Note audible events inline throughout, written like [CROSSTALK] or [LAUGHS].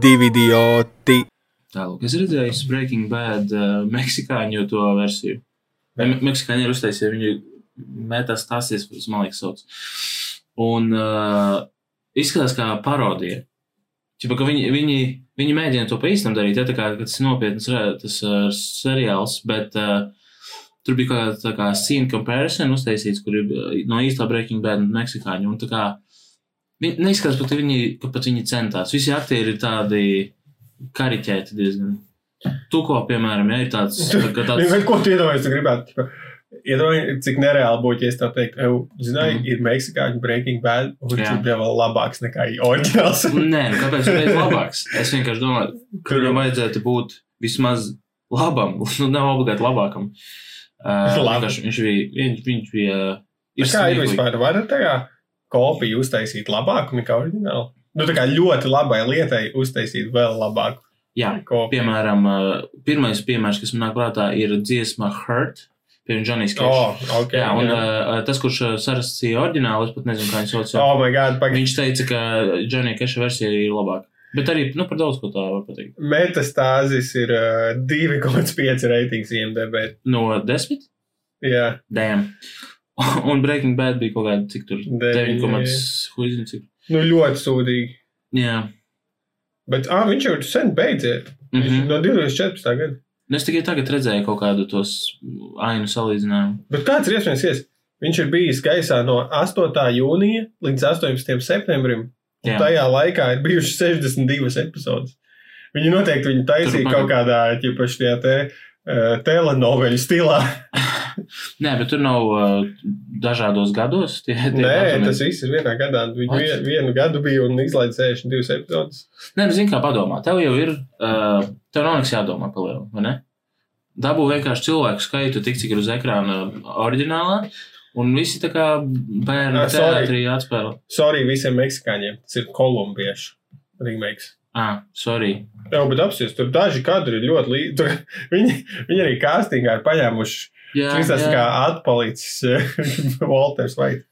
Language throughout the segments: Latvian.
divi idioti. Tālāk, es redzēju Breaking Bad uh, meksikāņu to versiju. Me meksikāņi ir uztaisījuši, viņi metastāsies, man liekas, sauc. Un uh, izskatās kā parodija. Čipa, ka viņi, viņi, viņi mēģina to pa īstam darīt, ja tā kā tas ir nopietns tas uh, seriāls, bet uh, tur bija kāda kā scene comparison uztaisīts, kur ir uh, no īstā Breaking Bad un meksikāņu. Un tā kā viņi neizskatās, pat, viņi, pat viņi centās. Visi aktieri ir tādi kariķēti diezgan. Tuko, piemēram, ja ir tāds, ka Tāds... [LAUGHS] tāds Ko tu iedomājies? Tu gribētu, tipa, iedomājies, cik nereāli būtu, ja es tā teiktu, "Ew, zināji, Mhm. ir Meksikāņu Breaking Bad, un viņš ir vēl labāks nekā oriģināls. [LAUGHS] Nē, nu kāpēc viņš ir labāks? Es vienkārši domāju, ka viņam vajadzētu būt vismaz labam, [LAUGHS] nu, nav obligāti labākam. Uh, Labi. viņš bija, viņš, viņš bija, uh, Kā ir vispār? Var tā kā kopiju uztaisīt labāku nekā oriģinālu? Nu, tā kā ļoti labai lietai uztaisīt vēl labāku Jā, kopiju. piemēram, pirmais piemērs, kas man nāk prātā, ir dziesma Hurt, piemēram, Johnny's Cash. Oh, ok. jā, un jā. uh, tas, kurš sarakstīja oriģinālu, es pat nezinu, kā viņš sauc. Oh, my God. Pag... Viņš teica, ka Johnny Cash versija ir labāka. Bet arī, nu, par daudz ko tā var pateikt. Metastāzis ir uh, 2,5 reitings IMDB. No desmit? Jā, Damn. [LAUGHS] Un Breaking Bad bija kaut kāda, cik tur Deviņi, 9, huizini, cik. nu ļoti sūdīgi. Jā. Bet ah, viņš jau sen beidzies. Mm Mm -hmm. No 2014. gada. Es tikai tagad redzēju kaut kādu tos ainu salīdzinājumu. Bet kāds ir iespējams? Ies? Viņš ir bijis gaisā no 8. jūnija līdz 18. septembrim. Un Jā. tajā laikā ir bijušas 62 epizodes. Viņi noteikti viņu taisīja kaut kādā ķipaši tajā te uh, telenoveļu stilā. [LAUGHS] Nē, bet tur nav uh, dažādos gados. Tie, tie Nē, datumi. tas viss ir vienā gadā. What? vien, vienu gadu bija un izlaiž 62 epizodes. Nē, nu, zini, kā padomā. Tev jau ir, uh, tev nav nekas jādomā par lielu, vai ne? Dabū vienkārši cilvēku skaitu, tik cik ir uz ekrāna oriģinālā, un visi tā kā bērni Ah, teātrī atspēlē. Sorry visiem meksikāņiem. Tas ir kolumbiešu remakes. Ah, sorry. Jā, bet apsies, tur daži kadri ir ļoti līdzīgi. [LAUGHS] Viņi, viņi arī kāstingā ir paņēmuši. Jā, Viņš tas jā. kā atpalicis [LAUGHS] Walters White.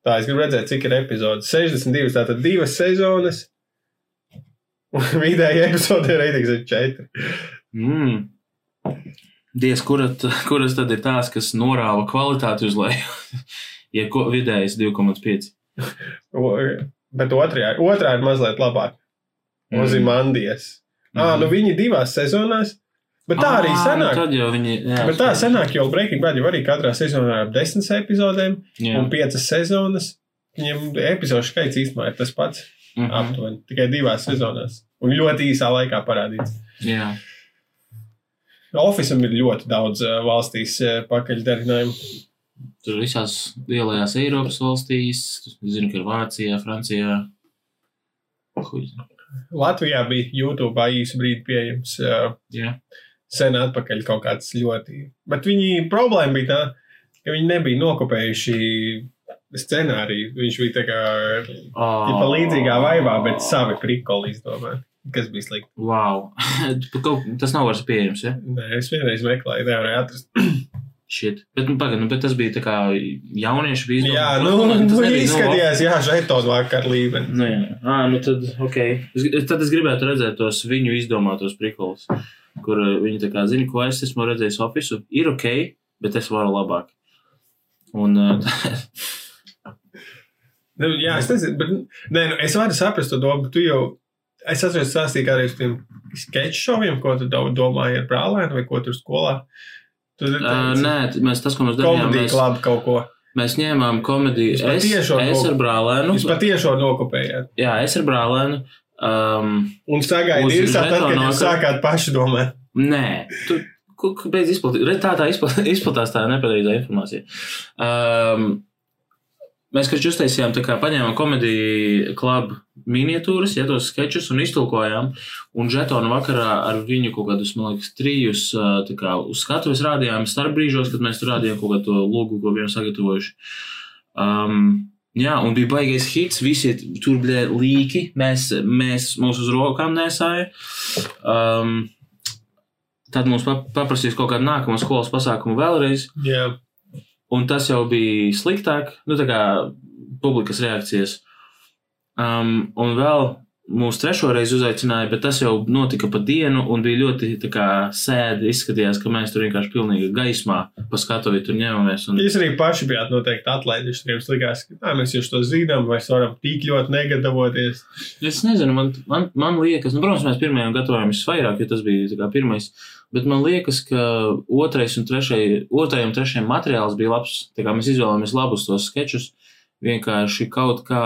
Tā, es gribu redzēt, cik ir epizodes. 62, tātad divas sezonas. Un [LAUGHS] vidēji epizode reitings ir 4. Mm. Diez, kurat, kuras tad ir tās, kas norāva kvalitāti uz leju? [LAUGHS] ja ko vidējais 2,5. Bet otrajā, otrā ir mazliet labāk. Ozīmandijas. Mm. Ah, nu viņi divās sezonās. Bet tā arī Ā, sanāk. Nu, tad jau viņi. Jā, Bet tā sanāk, jo Breaking Bad jau arī katrā sezonā ir desmit epizodēm Jā. un piecas sezonas. Viņam epizodu skaits īstenībā ir tas pats. Mhm. Aptuveni tikai divās sezonās. Un ļoti īsā laikā parādīts. Jā. Officeam ir ļoti daudz valstīs pakaļdarinājumu. Tur visās lielajās Eiropas valstīs, zinu, ka ir Vācijā, Francijā. Latvijā bija YouTube īsu brīdi pieejams. Uh, Jā. Sen atpakaļ kaut kāds ļoti. Bet viņi problēma bija tā, ka viņi nebija nokopējuši scenāriju. Viņš bija tā kā Oh. līdzīgā vaivā, bet savi prikoli izdomāja. Kas bija slikti? Wow. [LAUGHS] Tas nav vairs pieejams, ja? Nē, es vienreiz meklēju, nevarēju atrast. [CLEARS THROAT] Shit. Bet, nu, pagaid, nu, bet tas bija tā kā bija izdomāti. Jā, nu, Tas nu nebija, izskatījās, jā, žetonu vakar līmeni. Nu, jā, ah, nu tad, ok. Es, tad es gribētu redzēt tos viņu izdomātos prikolus, kur uh, viņi tā kā zina, ko es esmu redzējis ofisu. Ir ok, bet es varu labāk. Un uh, [LAUGHS] Nu, jā, es nezinu, bet nē, nu, es varu saprast to domu, bet tu jau, es atceros stāstīju kādreiz par tiem sketch šoviem, ko tu domāji ar brālēnu vai ko tur skolā. Tu, uh, nē, t- mēs tas, ko mēs darījām, mēs, klāba kaut ko. mēs ņēmām komēdiju. Es, es ar brālēnu. Jūs patiešām nokopējāt. Jā, es ar brālēnu. Um, Un sagaidīt, tad, kad jūs sākāt paši domāt. Nē, tu kāpēc izplatīt? Redz, tā tā izpla- [LAUGHS] izplatās tā nepareizā informācija. Um, mēs, kad uztaisījām, tā kā paņēmām komēdiju klubu miniatūras, ja tos sketčus un iztulkojām, un žetonu vakarā ar viņu kaut kādus, man liekas, trijus ā, tā kā uz skatuves rādījām starp brīžos, kad mēs tur rādījām kaut kādu to logu, ko bijām sagatavojuši. Um, Jā, un bija baigais hits, visi tur bija līki, mēs, mēs mūs uz rokām nesāja. Um, tad mums pa- paprasīs kaut kādu nākamo skolas pasākumu vēlreiz, Jā, un tas jau bija sliktāk, nu tā kā publikas reakcijas. Um, un vēl mūsu trešo reizi uzaicināja, bet tas jau notika pa dienu un bija ļoti kā sēdi. Izskatījās, ka mēs tur vienkārši pilnīgi gaismā pa skatuvi tur ņemamies. Un... Jūs arī paši bijāt noteikti atlaiduši. Jums likās, ka tā, mēs jau to zinām, vai varam tik ļoti negatavoties. Es nezinu, man, man, man liekas, nu, protams, mēs pirmajam gatavojāmies vairāk, jo tas bija kā pirmais. Bet man liekas, ka otrais un trešais, otrajam un trešajam materiāls bija labs. Tā kā mēs izvēlējāmies labus tos sketčus, vienkārši kaut kā,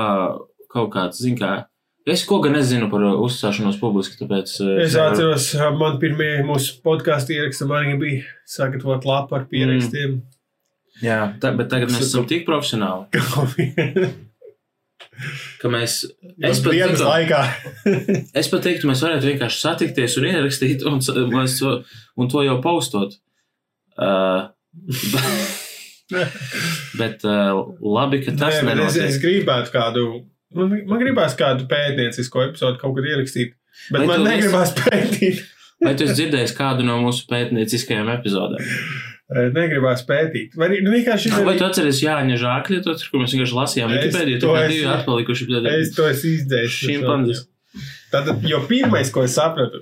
kaut kāds, zin kā, Es ko gan nezinu par uh, uzstāšanos publiski, tāpēc. uh, Es atceros, man pirmie mūsu podkāstu ieraksti arī bija sagatavot lapu ar pierakstiem. Jā, tā, bet tagad mēs esam tik profesionāli, [LAUGHS] ka mēs. Es pat, dienas tikko- laikā. [LAUGHS] es pat teiktu, mēs varētu vienkārši satikties un ierakstīt, un, mēs to, un to jau postot. Uh, [LAUGHS] bet uh, labi, ka tas bet es, nenotiek. es gribētu kādu, man, man gribās kādu pētniecisko episodu kaut kad ierakstīt, bet Vai man negribās pētīt. Vai tu esi dzirdējis kādu no mūsu pētnieciskajām epizodēm? Eh, Negribās pētīt. Vai arī nu, vienkārši Vai tu atceries Jāņa Žākļa, to, kur mēs vienkārši lasījām Es Wikipēdiju, bija es- divi atpalikuši. Es to esmu izdzēsis. Šimpanzes. Tātad, jo pirmais, ko es sapratu,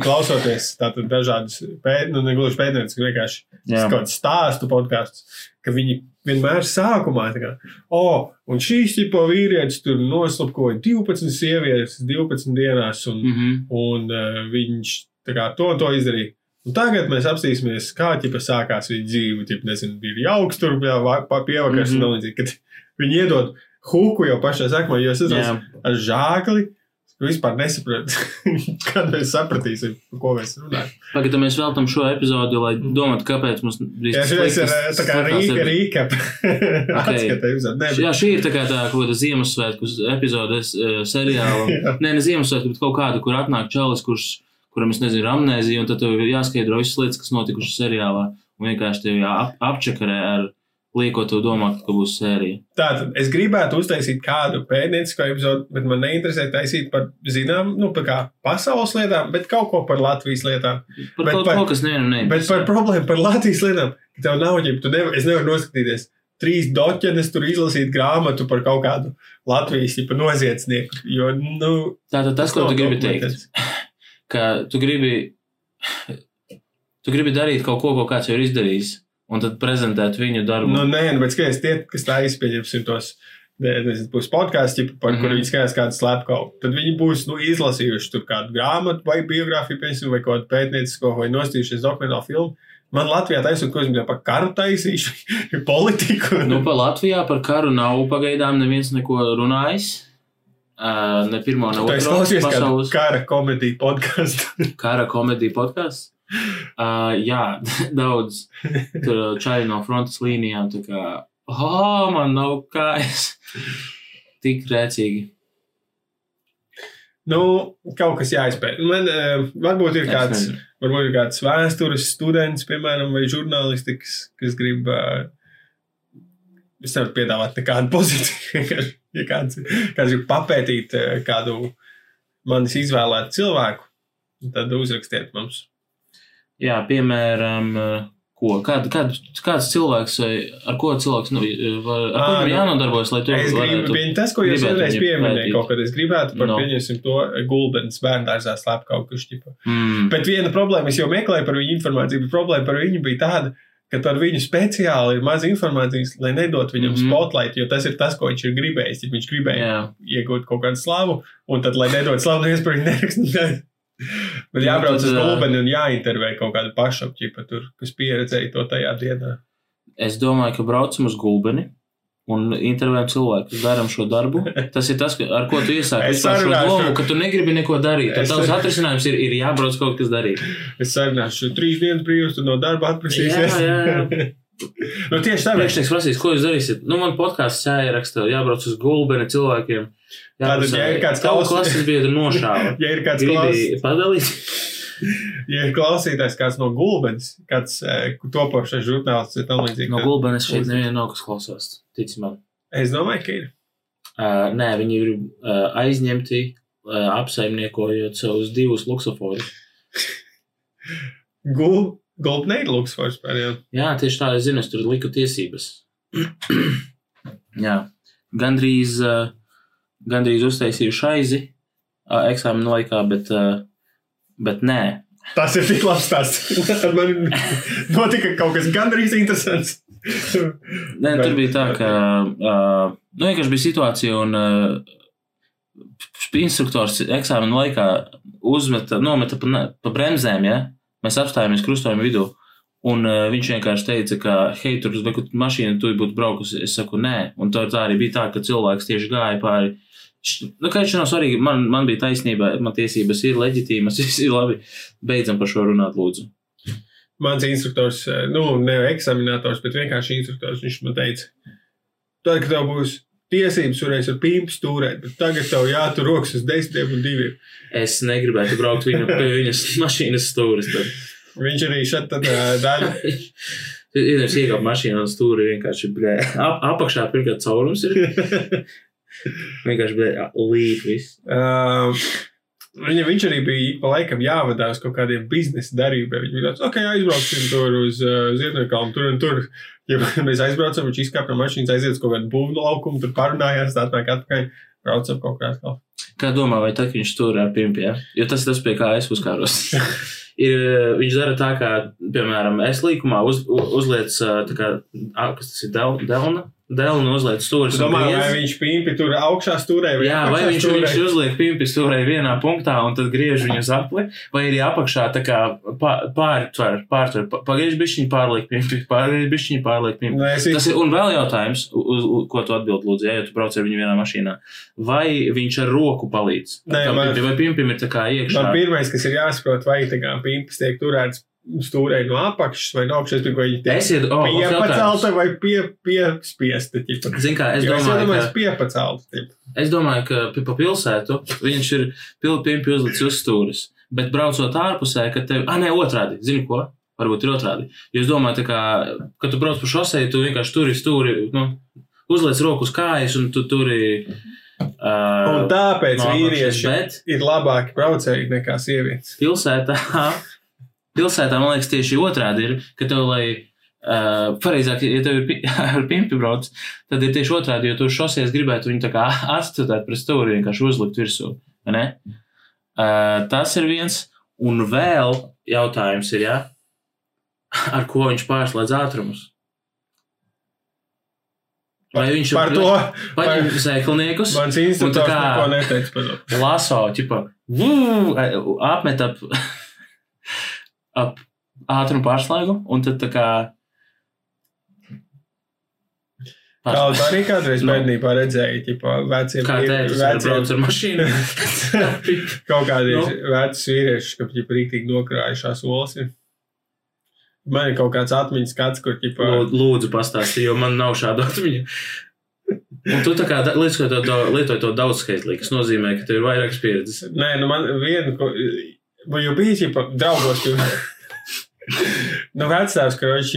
klausoties tātad dažādas pēt, nu, negluži pētnieciskas, vienkārši Jā. kaut kāds stāstu podkāstus, ka viņi vienmēr sākumā tā kā, oh, un šīs tipo vīrietis tur noslapkoja 12 sievietes 12 dienās, un, Mm -hmm. un uh, viņš tā kā to un to izdarīja. Un tagad mēs apstīsimies, kā ķipa sākās viņa dzīve. Ķipa, nezinu, bija jauks tur, pa- pievakars Mhm. un mm -hmm. līdzīgi. Kad viņi iedod huku jau pašā sākumā, jo es esmu ar žākli. Vispār nesaprotu, [LAUGHS] kad mēs sapratīsim, par ko mēs runājam. Pagaidām mēs veltam šo epizodi, lai domātu, kāpēc mums bija Jā, šis ir eh, tā kā rīka, rīka. [LAUGHS] Nē, Jā, šī ir tā kā tā kāda Ziemassvētku epizode eh, seriāla. [LAUGHS] Nē, ne Ziemassvētku, bet kaut kāda, kur atnāk čalis, kurš, kuram es nezinu, amnēzija, un tad tev jāskaidro visas lietas, kas notikušas seriālā. Un vienkārši tev jā, apčakarē ar liekot tev domāt, ka būs sērija. Tātad es gribētu uztaisīt kādu pētniecisko epizodu, bet man neinteresē taisīt par zinām, nu, par kā pasaules lietām, bet kaut ko par Latvijas lietām. Par Bet kaut par- ko, kas nevienam Bet neinteresē. par problēmu par Latvijas lietām, ka tev nav ģip, tu nevar, es nevaru noskatīties. Trīs doķenes tur izlasīt grāmatu par kaut kādu Latvijas noziedznieku. Jo, nu, Tātad tas, ko tu gribi teikt, ka tu gribi, tu gribi darīt kaut ko, ko kāds jau ir izdarījis, un tad prezentēt viņu darbu. Nu, nē, nu, bet skaties, tie, kas tā izpieņemsim tos. ne- nezinu, Būs podkāsts, par mm Mhm. -hmm. kur viņi skatās kādu slepkavu. Tad viņi būs nu, izlasījuši tur kādu grāmatu, vai biogrāfiju, piemēram, vai kādu pētniecisko, vai nostījušies dokumentālu filmu. Man Latvijā taisot, ko es gribēju par karu taisīšu, [LAUGHS] politiku. Nu, par Latvijā par karu nav pagaidām neviens neko runājis. Uh, ne pirmo, ne otro klausījos kādu pasaules kara komēdiju podkāstu. kara komēdiju podkāstu. [LAUGHS] [LAUGHS] Uh, jā, daudz čaļi no frontes līnijām. Tā kā, oh, man nav kājas. [LAUGHS] Tik rēcīgi. Nu, kaut kas jāizpēta. Man uh, varbūt ir kāds, varbūt ir kāds vēstures students, piemēram, vai žurnālistikas, kas grib. Uh, es nevaru piedāvāt nekādu pozīciju. ja kāds, kāds grib papētīt uh, kādu manis izvēlētu cilvēku, tad uzrakstiet mums. Jā, piemēram, uh, ko, kād, kād, kāds cilvēks, vai ar ko cilvēks nu, var, ar ko viņam nu, jānodarbojas, lai varētu. pieņemt tas, ko jūs vienreiz pieminējāt, kaut kad es gribētu par, No. pieņemsim, to gulbens bērndārzā slēpt kaut kas čipa. Mm, Bet viena problēma, es jau meklēju par viņu informāciju, bet problēma par viņu bija tāda, ka par viņu speciāli ir maz informācijas, lai nedot viņam mm. -hmm. spotlight, jo tas ir tas, ko viņš ir gribējis. Ja viņš gribēja jā, iegūt kaut kādu slavu, un tad, lai nedod slavu, neviens par viņu neraksta. Nu, jābrauc uz ā, gulbeni un jāintervē kaut kādu pašapķipa tur, kas pieredzēja to tajā dienā. es domāju, ka braucam uz gulbeni. Un intervējam cilvēku, darām šo darbu. [LAUGHS] Tas ir tas, ar ko tu iesāki Es domu, ka tu negribi neko darīt. Tad tavs atrisinājums ir, ir jābrauc kaut kas darīt. Es sarunāšu trīs dienas brīvs, tad no darba atprasīsies. Jā, jā, [LAUGHS] nu, tieši tā, Priekšnieks prasīs, ko jūs darīsiet. Nu, man podkāsts jāieraksta, jābrauc uz gulbeni cilvēkiem. Tātad, ja ir kāds tavu klausī- klases biedru nošāva. [LAUGHS] ja ir kāds klaus... Gribi padalīt? [LAUGHS] ja ir klausītājs kāds no gulbens, kāds uh, topošais žurnālists vai tam līdzīgi. No tad- gulbenes šeit neviena nav, kas klausās. Tici man. Es domāju, ka ir. Uh, nē, viņi ir uh, aizņemti, uh, apsaimniekojot savus divus luksusforus. Gul... Gulbnei ir luksfors par jā. Jā, tieši tā, es zinu, es tur liku tiesības. [CLEARS THROAT] Jā, gandrīz, uh, gandrīz uztaisīju šaizi, ā, eksāmena laikā, bet, ā, bet nē. Tas ir tik labs stāsts. [LAUGHS] Man notika kaut kas gandrīz interesants. Nē, tur bija tā, ka uh, nu, vienkārši bija situācija, un uh, instruktors eksāmena laikā uzmeta, nometa pa, pa bremzēm. Ja? Mēs apstājāmies krustojuma vidū. Un uh, viņš vienkārši teica, ka, hei, tur uz mašīnu tu būtu braukusi. Es saku, nē, un tā, tā arī bija tā, ka cilvēks tieši gāja pāri. Nu, kā viņš nav svarīgi, man, man bija taisnība, man tiesības ir leģitīmas, [LAUGHS] viss ir labi. Beidzam par šo runāt, lūdzu. Mans instruktors, eh, nu, ne eksaminators, bet vienkārši instruktors, viņš man teica, tad, kad tev būs tiesības, varēs ar pīmpu stūrēt, bet tagad tev jātur rokas uz desmitiem un diviem. Es negribētu braukt viņu pie viņas mašīnas stūres. Tad. Viņš arī šeit tad eh, daļu. [LAUGHS] Ir jau iekāpts mašīnā un stūri vienkārši blē. Ap, apakšā pirmkārt caurums ir. [LAUGHS] vienkārši blē, līp viss. Uh, viņa, viņš arī bija pa laikam jāvadās kaut kādiem biznesa darījumiem. Viņš bija tāds, ok, aizbrauksim tur uz uh, Ziedonkalnu, tur un tur. Ja [LAUGHS] mēs aizbraucam, viņš izkāpa no mašīnas, aiziet uz kaut kādu būvnu laukumu, tur parunājās, atnāk atpakaļ, braucam kaut kā atkal. Kā domā, vai tā, viņš tur ar pimpiem? Ja? Jo tas ir tas, pie kā es uzkāros. [LAUGHS] ir, eh, viņš dara tā, kā, piemēram, es līkumā uz, u- uzliec, eh, tā kā, kas tas ir, del, delna? Stūris. Es un domāju, vai viņš pīmpi tur augšā stūrē vai Jā, vai viņš, stūrē? viņš uzliek pimpi stūrē vienā punktā un tad griež viņu uz apli, vai arī apakšā tā kā pā- pārtver, pārtver, pa- pagriež bišķiņu pārliek pimpi, pagriež bišķiņu pārliek pimpi. Nē, Tas ir, un vēl jautājums, uz, uz, ko tu atbild, lūdzu, ja, ja tu brauc ar viņu vienā mašīnā. Vai viņš ar roku palīdz? Nē, man- pimpim, vai pimpim ir tā kā iekšā? Man pirmais, kas ir jāsaprot, vai tā kā pīmpas tiek turēts stūrē no apakšas vai no augšas, vai viņi tiek Esiet, oh, piepacelta vai pie, piespiesta. ķipa. Zini kā, es Jo es domāju, iedomājos ka, piepacelta. ķipa. es domāju, ka pa pilsētu viņš ir pil, pimpi uzlicis uz stūris. Bet braucot ārpusē, kad tev, ah, nē, otrādi, zini ko? Varbūt ir otrādi. Jo es domāju, kā, kad tu brauc pa šosei, tu vienkārši turi stūri, nu, uzliec roku uz kājas un tu turi. Uh, Un tāpēc no vīrieši Bet ir labāki braucēji nekā sievietes. pilsētā, pilsētā, man liekas, tieši otrādi ir, ka tev, lai, uh, pareizāk, ja tev ir [LAUGHS] ar pimpi brauc, tad ir tieši otrādi, jo tu šosies gribētu viņu tā kā [LAUGHS] atstutēt pret stūri, vienkārši uzlikt virsū? Uh, tas ir viens, un vēl jautājums ir, jā, ar ko viņš pārslēdz ātrumus? Vai viņš Par to paņem sēklniekus? mans instruktors neko neteica par to. laso, ķipa, vū, apmet ap, [LAUGHS] ap ātrumu pārslēgu, un tad tā kā. Kaut arī kādreiz Nu. bērnībā redzēju, ķipa, veciem braukt ar mašīnu? [LAUGHS] kaut kādi Nu. veci vīrieši, ka ķipa rīktīgi nokrājušās olas. Man ir kaut kāds atmiņas skats, kur ķipa. Lū- Lūdzu, pastāsti, jo man nav šādu atmiņu. Un tu tā kā lietoji to, to, lietoji to daudzskaitlīgi, kas nozīmē, ka tev ir vairākas pieredzes. Nē, nu man viena, ko, vai jau bija ķipa draugos, ka. nu, vecāks, ka viņš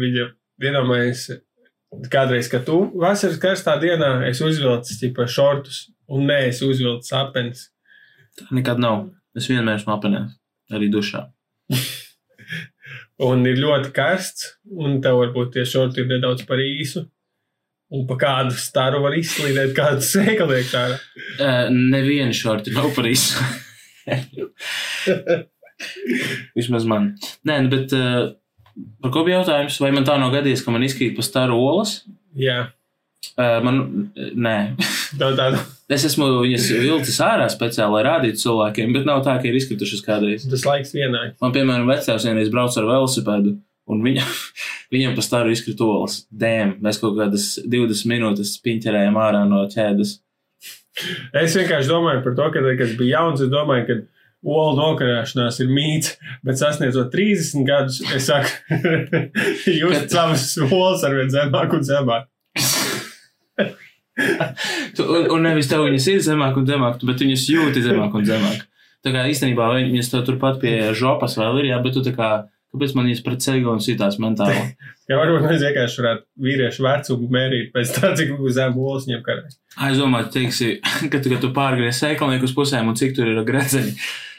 viņa iedomājas, kādreiz, kad tu vasaras karstā dienā es uzvilcu ķipa šortus, un nē, es uzvilcu sapens. Tā nekad nav. Es vienmēr esmu apēnējis, arī dušā. Un ir ļoti karsts, un tev varbūt tie šorti ir nedaudz par īsu. Un pa kādu staru var izslīdēt kādu [LAUGHS] sēklnieku ārā. Uh, Nevienu šorti nav par īsu. [LAUGHS] Vismaz man. Nē, nu, bet uh, par ko bija jautājums? Vai man tā nav gadījies, ka man izkrīt pa staru olas? Jā, Uh, man, nē, tā tāda. es esmu viņas vilcis ārā speciāli, lai rādītu cilvēkiem, bet nav tā, ka ir izkritušas kādreiz. Tas laiks vienādi. Man, piemēram, vecāks vienreiz brauc ar velosipēdu, un viņa, [LAUGHS] viņam pa staru izkrita olas. Dēm, mēs kaut kādas 20 minūtes piņķerējām ārā no ķēdes. Es vienkārši domāju par to, ka, kad biju jauns, es domāju, ka olu nokarāšanās ir mīts, bet sasniedzot 30 gadus, es saku, [LAUGHS] jūs Kad- savas olas arvien zemāk un zemāk. Un, un nevis tev viņas ir zemāk un zemāk, bet viņas jūti zemāk un zemāk. Tā kā īstenībā viņas tev turpat pie žopas vēl ir, jā, bet tu tā kā, kāpēc man viņas pret un sitās mentāli? [LAUGHS] Ja varbūt mēs vienkārši varētu vīriešu vecumu mērīt pēc tā, cik zemu olas viņam. Ai, Es domāju, teiksi, [LAUGHS] ka tu, tu pārgriez sēklnieku uz pusēm un cik tur ir greceņi.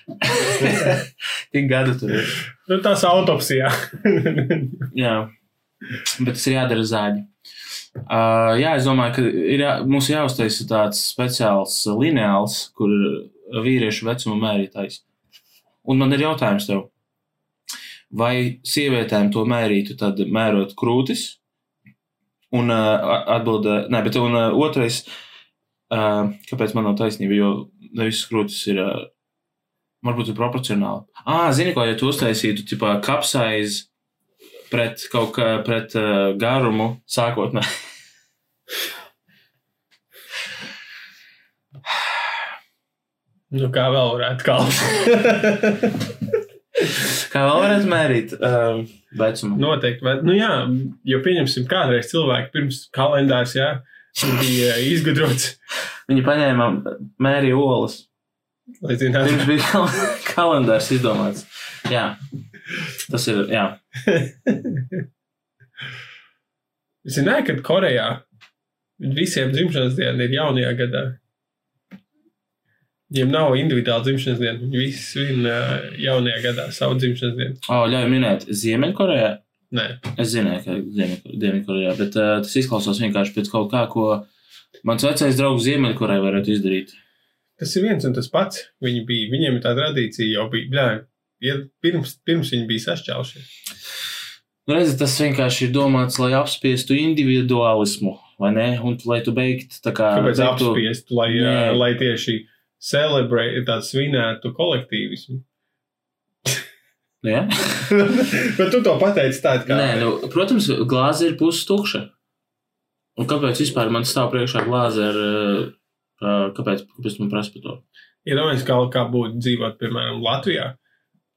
[LAUGHS] Tik gadu tur ir. Nu, tas autopsijā. Jā, bet tas ir jādara zāģi. Uh, jā, es domāju, ka ir jā, mums jāuztaisa tāds speciāls lineāls, kur vīriešu vecuma mērītājs. Un man ir jautājums tev, vai sievietēm to mērītu tad mērot krūtis? Un uh, atbildē, nē, bet un uh, otrais, uh, kāpēc man nav taisnība, jo ne visas krūtis ir, uh, varbūt ir proporcionāli. Ā, zini, ko, ja tu uztaisītu, tipā, kapsaiz pret kaut kā, pret uh, garumu sākotnē. [LAUGHS] Nu, kā vēl varētu kalpot? [LAUGHS] Kā vēl varētu mērīt um, vecumu? Noteikti. Bet, nu, jā, jo pieņemsim, kādreiz cilvēki pirms kalendārs jā, bija [LAUGHS] izgudrots. Viņi paņēma mērīju olas. Lai zinātu, Pirms bija kal [LAUGHS] kalendārs izdomāts. Jā, tas ir, jā. Zināju, ka Korejā visiem dzimšanas diena ir jaunajā gadā. Viņiem nav individuāla dzimšanas diena. Viņi visi svin ā, jaunajā gadā savu dzimšanas dienu. O, ļauj minēt, Ziemeļkorejā. Nē, Es zināju, ka Ziemeļ- Ziemeļkorejā, bet uh, tas izklausās vienkārši pēc kaut kā, ko mans vecais draugs Ziemeļkorejā varētu izdarīt. tas ir viens un tas pats. Viņi bija, viņiem ir tā tradīcija jau bija. Bļā, ja pirms, pirms viņi bija sašķelšies. Nu, redzi, tas vienkārši ir domāts, lai apspiestu individualismu, vai ne? Un lai tu beigtu tā kā. Kāpēc beigtu- apspiest, lai, Nē. ā, lai tieši celebrate, tādu svinētu kolektīvismu? [LAUGHS] Jā? Bet tu to pateici tādu kā. Nē, nu, protams, glāze ir puses tukša. Un kāpēc vispār man stāv priekšā glāze ar. Uh, kāpēc, kāpēc man prasa par to? Iedomājieties, kā, kā būtu dzīvot, piemēram, Latvijā.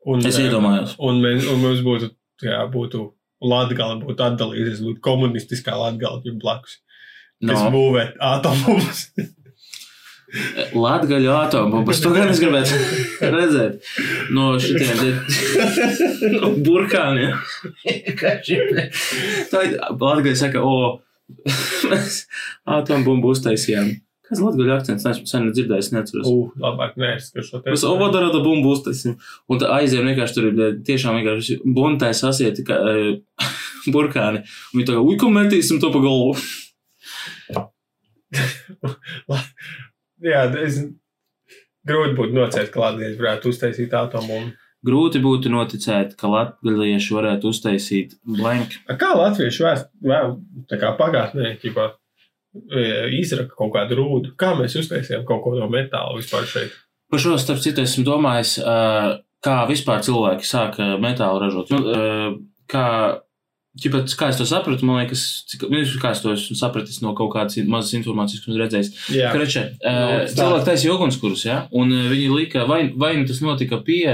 Un, Es ā, iedomājos. Un, mēs, un mums būtu, jā, būtu Latgala, būtu atdalījusies, būtu komunistiskā Latgala, jau blakus. Kas No. būvē atomus. [LAUGHS] Latvijas atombumbuļs. To gan es gribētu redzēt. No šitiem te- [LAUGHS] no burkāniem. [LAUGHS] Tā ir Latvijas saka, o, mēs atombumbu uztaisījām. Kas Latvijas akcents? Neesmu sen dzirdējis, neatceros. Ugh, labāk nē, es te. Mēs ovodorada bumbu uztaisījām. Un tā aizjām vienkārši tur ir tiešām vienkārši buntai sasieti kā eh, [LAUGHS] burkāni. Un viņi tā kā, ui, ko metīsim to pa galvu. Jā, es grūti būtu nocēt, ka Latvijas varētu uztaisīt atomu. Grūti būtu noticēt, ka latvieši varētu uztaisīt blank. Kā latvieši vēst, tā kā pagātnē, ķipā, e, izraka kaut kādu rūdu? Kā mēs uztaisījām kaut ko no metāla vispār šeit? Par šo starp citu esmu domājis, ā, kā vispār cilvēki sāka metālu ražot. Nu, ā, kā, ķipat, kā es to sapratu, man liekas, cik, nu, kā es to esmu sapratis no kaut kādas mazas informācijas, ko esmu redzējis. Jā, Kreče, Nu, uh, cilvēki taisīja ugunskurus, ja? un uh, viņi lika, vai, vai nu tas notika pie,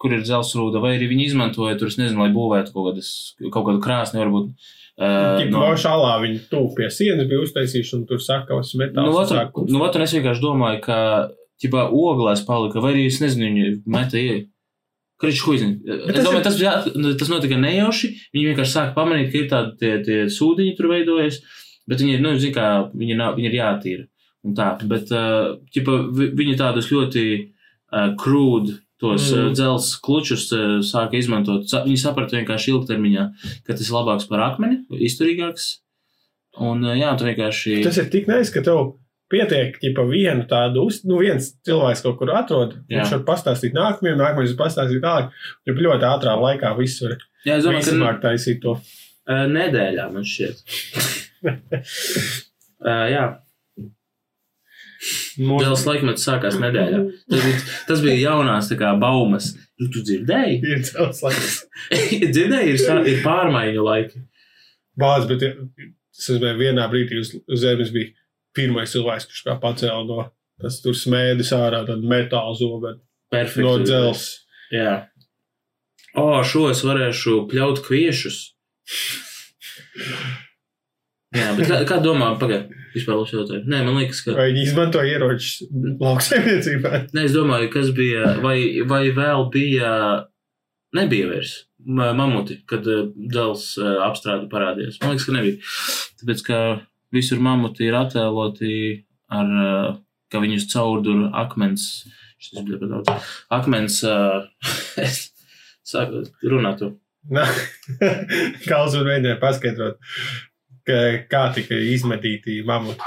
kur ir dzelsrūda, vai arī viņi izmantoja tur, nezinu, lai būvētu kaut, kādas, kaut kādu krāsni, varbūt. Uh, no. šālā viņi tuvu pie sienas bija uztaisījuši, un tur sakavas Nu, metāls. ot, sāk nu, ot, un es vienkārši domāju, ka, ķipā, oglēs palika, vai arī, es nezinu, viņi meta ie. Ko zinu. Es domāju, ir- tas, bija, tas notika nejauši. Viņi vienkārši sāka pamanīt, ka ir tādi tie, tie sūdiņi tur veidojas, bet viņi, ir, nu, zin kā, viņi, nav, viņi ir jātīra. Un tā, bet, ķipa, vi- viņi tādus ļoti uh, krūd, tos Mm. dzels klučus sāka izmantot. Viņi saprata vienkārši ilgtermiņā, ka tas ir labāks par akmeni, izturīgāks. Un, jā, tu vienkārši. Tas ir tik neis, ka tev pietiek, ja vienu tādu, uz, nu, viens cilvēks kaut kur atrod, Jā. viņš var pastāstīt nākamajam, nākamajam pastāstīt tālāk. Ja ļoti ātrā laikā viss var Jā, es domāju, ka visamāk taisīt to. Uh, nedēļā man šķiet. uh, jā, Dēls laikmets sākās nedēļā. Tas bija, tas bija jaunās kā baumas. Nu, tu dzirdēji? [LAUGHS] Ir cels laiks. [LAUGHS] dzirdēji, ir, sā- ir pārmaiņu laiki. Bāz, bet tas bija vienā brīdī uz, uz zemes bija pirmais cilvēks, kurš kā pacēla no tas tur smēdis ārā, tad metāla zobenu Perfekti. no dzels. Jā. O, šo es varēšu pļaut kviešus. Jā, bet kā, kā domā, pagaid, vispār labs jautājums. Nē, man liekas, ka. Vai viņi izmanto ieročus lauksaimniecībā? [LAUGHS] Nē, es domāju, kas bija, vai, vai vēl bija, nebija vairs ma- mamuti, kad eh, dēls eh, apstrāde parādījās. Man liekas, ka nebija. Tāpēc, ka visur mamuti ir attēloti ar, eh, ka viņus caurdur akmens, šis bija par daudz, akmens, eh, sāku runāt to. Nā, Kāls man mēģināja paskaidrot, ka, kā tika izmetīti mamuti.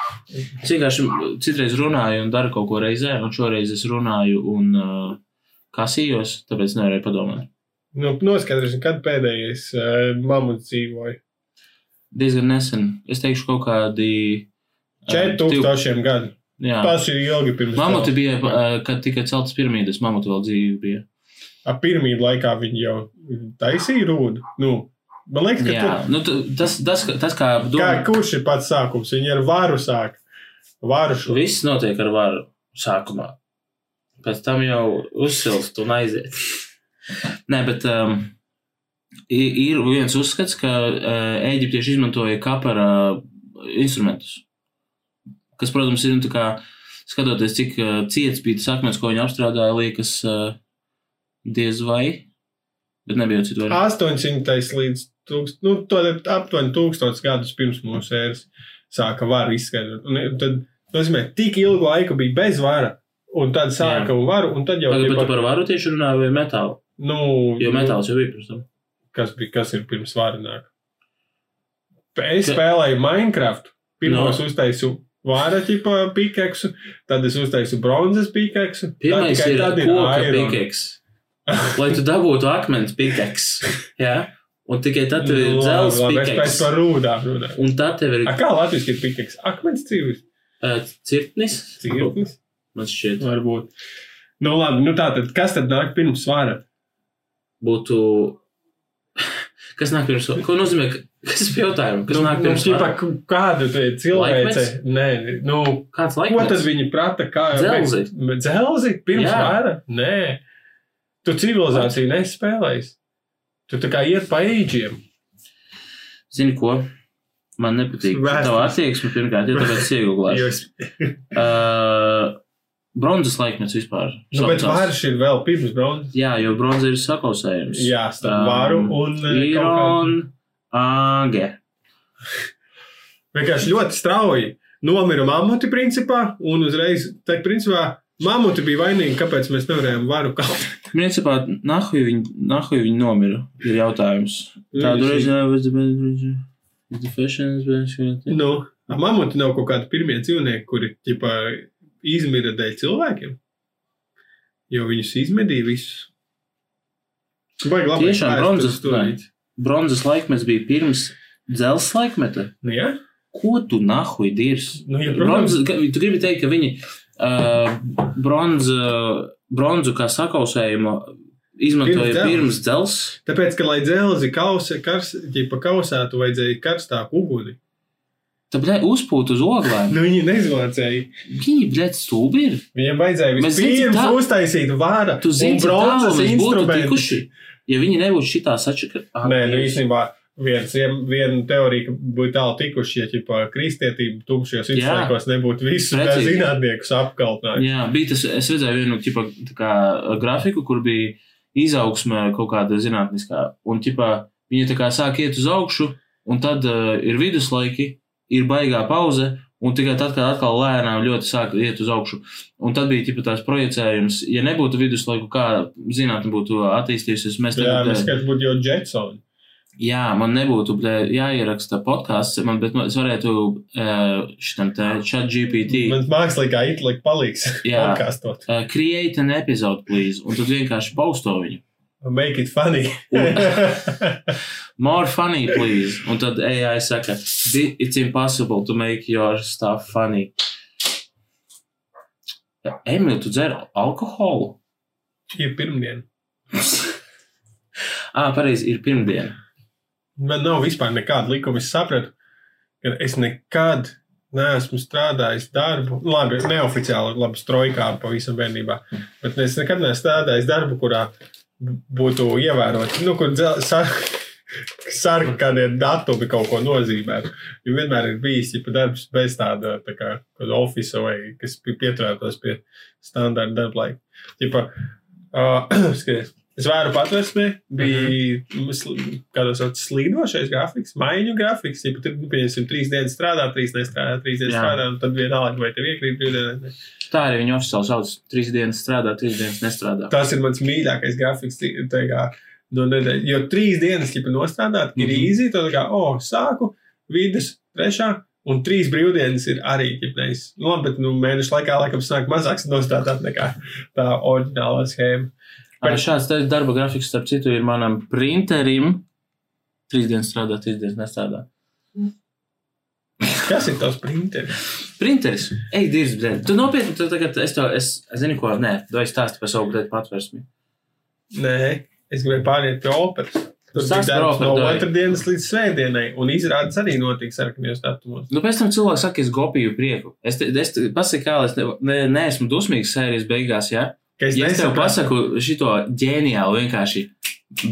Es vienkārši citreiz runāju un daru kaut ko reizē, un šoreiz es runāju un uh, kasījos, tāpēc nevarēju padomāt. Nu, noskaidrosim, kad pēdējais uh, mamuts dzīvoja. Diezgan nesen. Es teikšu, kaut kādi. uh, div- 4000 gadu. Jā, Tas ir ilgi pirms Mamuti bija, uh, kad tika celtas piramīdas, mamuti vēl dzīvi bija. Ap pirmīdu laikā viņi jau taisīja rūdu. Nu, man liekas, ka nu, tu- tas, tas, tas kā tur, kā, kurš ir pats sākums? Viņi ar varu sāk. Varu šo. viss notiek ar varu sākumā. Pēc tam jau uzsilst un aiziet. [LAUGHS] Nē, bet um, ir viens uzskats, ka uh, eģiptieši izmantoja kapara instrumentus. Kas, protams, ir nu, tā kā skatoties, cik uh, ciets bija tas akmens, ko viņi apstrādāja, liekas, diez vai. Bet nebija jau citu variantu. 800 līdz 1000, nu, aptuveni 1000 gadus pirms mūsu ēras sāka varu izskaidrot. Un tad, nozīmē, tik ilgu laiku bija bez vara, un tad sāka Jā. un varu, un tad jau Tagad bet tu par varu tieši runāju vai metālu. nu, Jo nu, metāls jau bija pirms tam. Kas, bija, kas ir pirms nāk. Es Ka- spēlēju Minecraft. Pirmos No. uztaisu vāra tipa pikeksu, tad es uztaisu bronzas pikeksu. tad Pirmais tikai ir tad koka iron. pikeks. Lai tu dabūtu akmens pikeks. Ja? Un tikai tad tev ir labi, Es pēc pikeks. par rūdām runāju. Un tad tev ir A, Kā Latvijas ir pikeks? Akmens cīvis. uh, cirtnis. Cirknis. Man šķiet, Varbūt. Nu, labi, nu tā tad, kas tad nāk pirms svara? būtu. Kas nāk pirms? Ko nozīmē? ka- Kas ir jautājums? Kas nāk nu, pirms? ķipa, vara? k- kāda te cilvēce? Laikmets? Nē, nu, Kāds ko tad viņi prata? Kā Dzelzi. Bet Dzelzi pirms Jā. svara? Nē. Tu civilizāciju nespēlēji. Tu tā kā iet pa eģiem. Zini ko? Man nepatīk. Vēstures. Tava attieksme pirmkārt, ja tāpēc iegūlēšu. [LAUGHS] Uh, bronzas laikmets vispār. nu, bet vārš ir vēl pirms bronzas. Jā, jo bronza ir sakausējums. Jā, starp Um, varu un eh. Iron Āge. Vienkārši ļoti strauji nomira mamuti principā, un uzreiz, tā principā, mamuti bija vainīgi, kāpēc mēs nevarējām varu kaut Principā, nahuj viņi, nahuj viņi nomira, ir jautājums. Tādu reizi nevajadzētu. Nu, a mamuti nav kaut kādi pirmie dzīvnieki, kuri, ķipa, izmira dēļ cilvēkiem. Jo viņus izmedīja visus. Baigi labi. Tiešām bronzas, bronzas laikmets bija pirms dzelzs laikmeta. Nu, jā? Ko tu nahuj dirs? Nu, ja. Bronza, ka- tu gribi teikt, ka viņi uh, bronzu, bronzu kā sakausējumu izmantoja Pirms pirms dzelzs. Tāpēc, ka, lai dzelzi kausē, kars, kausētu, vajadzēja karstāku uguni. Tāpēc uzpūt uz oglēm. Nu, viņi nezvācēja. Viņi, bļēt, stūbi ir. Viņiem vajadzēja vispirms tā- uztaisīt vāra Tu zini, bronzas tikuši, ja viņi nebūtu šitā sačaka. Nē, nu īstenībā viens, viena teorija, ka būtu tālu tikuši, ja ķipa, kristietība tumšajos viduslaikos nebūtu visus Precīzi. zinātniekus apkaltinājuši. Jā, bija tas, es redzēju vienu ķipa, tā kā, grafiku, kur bija izaugsme kaut kāda zinātniskā. Un ķipa, viņi tā kā sāk iet uz augšu, un tad uh, ir viduslaiki, ir baigā pauze, un tikai tad, kad atkal lēnām ļoti sāk iet uz augšu. Un tad bija ķipa, tās projicējums, ja nebūtu viduslaiku, kā zinātne būtu attīstījusies. Mēs Jā, tagad, mēs eh, skaitām, būtu jau Jetsoni. Jā, man nebūtu bļē, jāieraksta podkāsts, man, bet man- es varētu uh, šitam te chat GPT. Mans mākslīgā intelekta palīgs Jā. [LAUGHS] podkāstot. Uh, create an episode, please. Un tad vienkārši pausto viņu. Make it funny. [LAUGHS] More funny, please. Un tad AI saka, "Di- it's impossible to make your stuff funny. Emīl, tu dzer alkoholu? Ir pirmdiena. [LAUGHS] ah, pareizi, ir pirmdiena. Man nav vispār nekāda likuma. Es sapratu, ka es nekad neesmu strādājis darbu, labi, neoficiāli, labi, strojkā pavisam bērnībā, bet es nekad neesmu strādājis darbu, kurā būtu ievērots, nu, kur sarkanie datumi kaut ko nozīmē. Jo vienmēr ir bijis ja, darbs bez tāda tā kā oficiāla vai kas pie- pieturētos pie standarta darba laika. Ķipa, uh, [CLEARS THROAT] skaties, Es vēru patvērsmē, bija sl- kādos sauc slīdošais grafiks, maiņu grafiks. Ja nu, pieņemsim, trīs dienas strādā, trīs nestrādā, trīs dienas Jā. strādā, un tad vienalga, vai tev iekrīt brīvdienā. Tā arī viņa oficiāli sauc. Trīs dienas strādā, trīs dienas nestrādā. Tas ir mans mīļākais grafiks. kā, No nedēļas, jo trīs dienas, ja nostrādāt, ir Mhm. īsi. Tad, kā, oh, sāku, vidus, trešā. Un trīs brīvdienas ir arī ģipnēs. Nu, labi, bet nu, mēnešu laikā laikam sanāk mazāks nostādāt nekā tā oriģinālā schēma. Bet... Šāds darba grafiks, starp citu, ir manam printerim. Trīs dienas strādā, trīs dienas nestrādā. [LAUGHS] Kas ir tavs printeris? Printeris, ej, dirs, blēd. Tu nopietni, tu tagad, es to, es, es zinu, ko, nē, tu esi stāsti par savu, blēd, patversmi. Nē, es gribēju pāriet pie operas. Tur par darbs no otrdienas līdz svētdienai, un izrādes arī notiks sarkanajos datumos. Nu, pēc tam cilvēks saka, es gopīju prieku. Es, te, es te- pasaku, kā es ne, ne, neesmu dusmīgs sērijas beigās, ja? Ka es Ja es tev pasaku šito ģeniālu vienkārši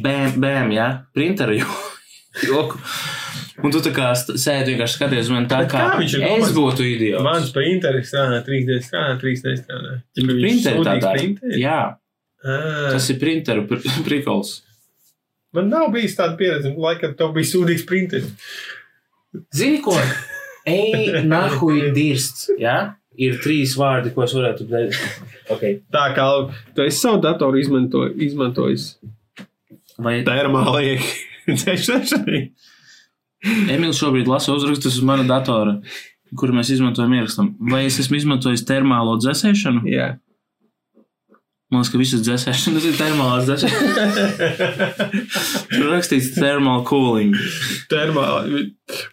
bēm, bēm, ja? Printeru jo- joku. Un tu tā kā sēdi vienkārši skaties uz mani tā, Bet kā, kā viņš ir es domāts? būtu idiots. Mans printeris strādā trīs dienas, strādā trīs nestrādā. Ķipa, viņš Printeri tādā. printeri? Jā, Ā, tas ir printeru pr prikols. Man nav bijis tāda pieredze, laikam tev bija sūdīgs printeris. Zini ko? Ej, [LAUGHS] nahuj dirsts, ja? Ir trīs vārdi, ko es varētu teikt. [LAUGHS] Okay. Tā kā tu esi savu datoru izmanto, izmantojis Vai termālajai [LAUGHS] dzēšanai. Emīls šobrīd lasa uzrakstus uz mana datora, kuru mēs izmantojam ierakstam. Vai es esmu izmantojis termālo dzēsēšanu? Jā. Man liekas, ka visas dzēsēšanas ir termālās dzēsēšanas. Tur rakstīts thermal cooling. Termāli.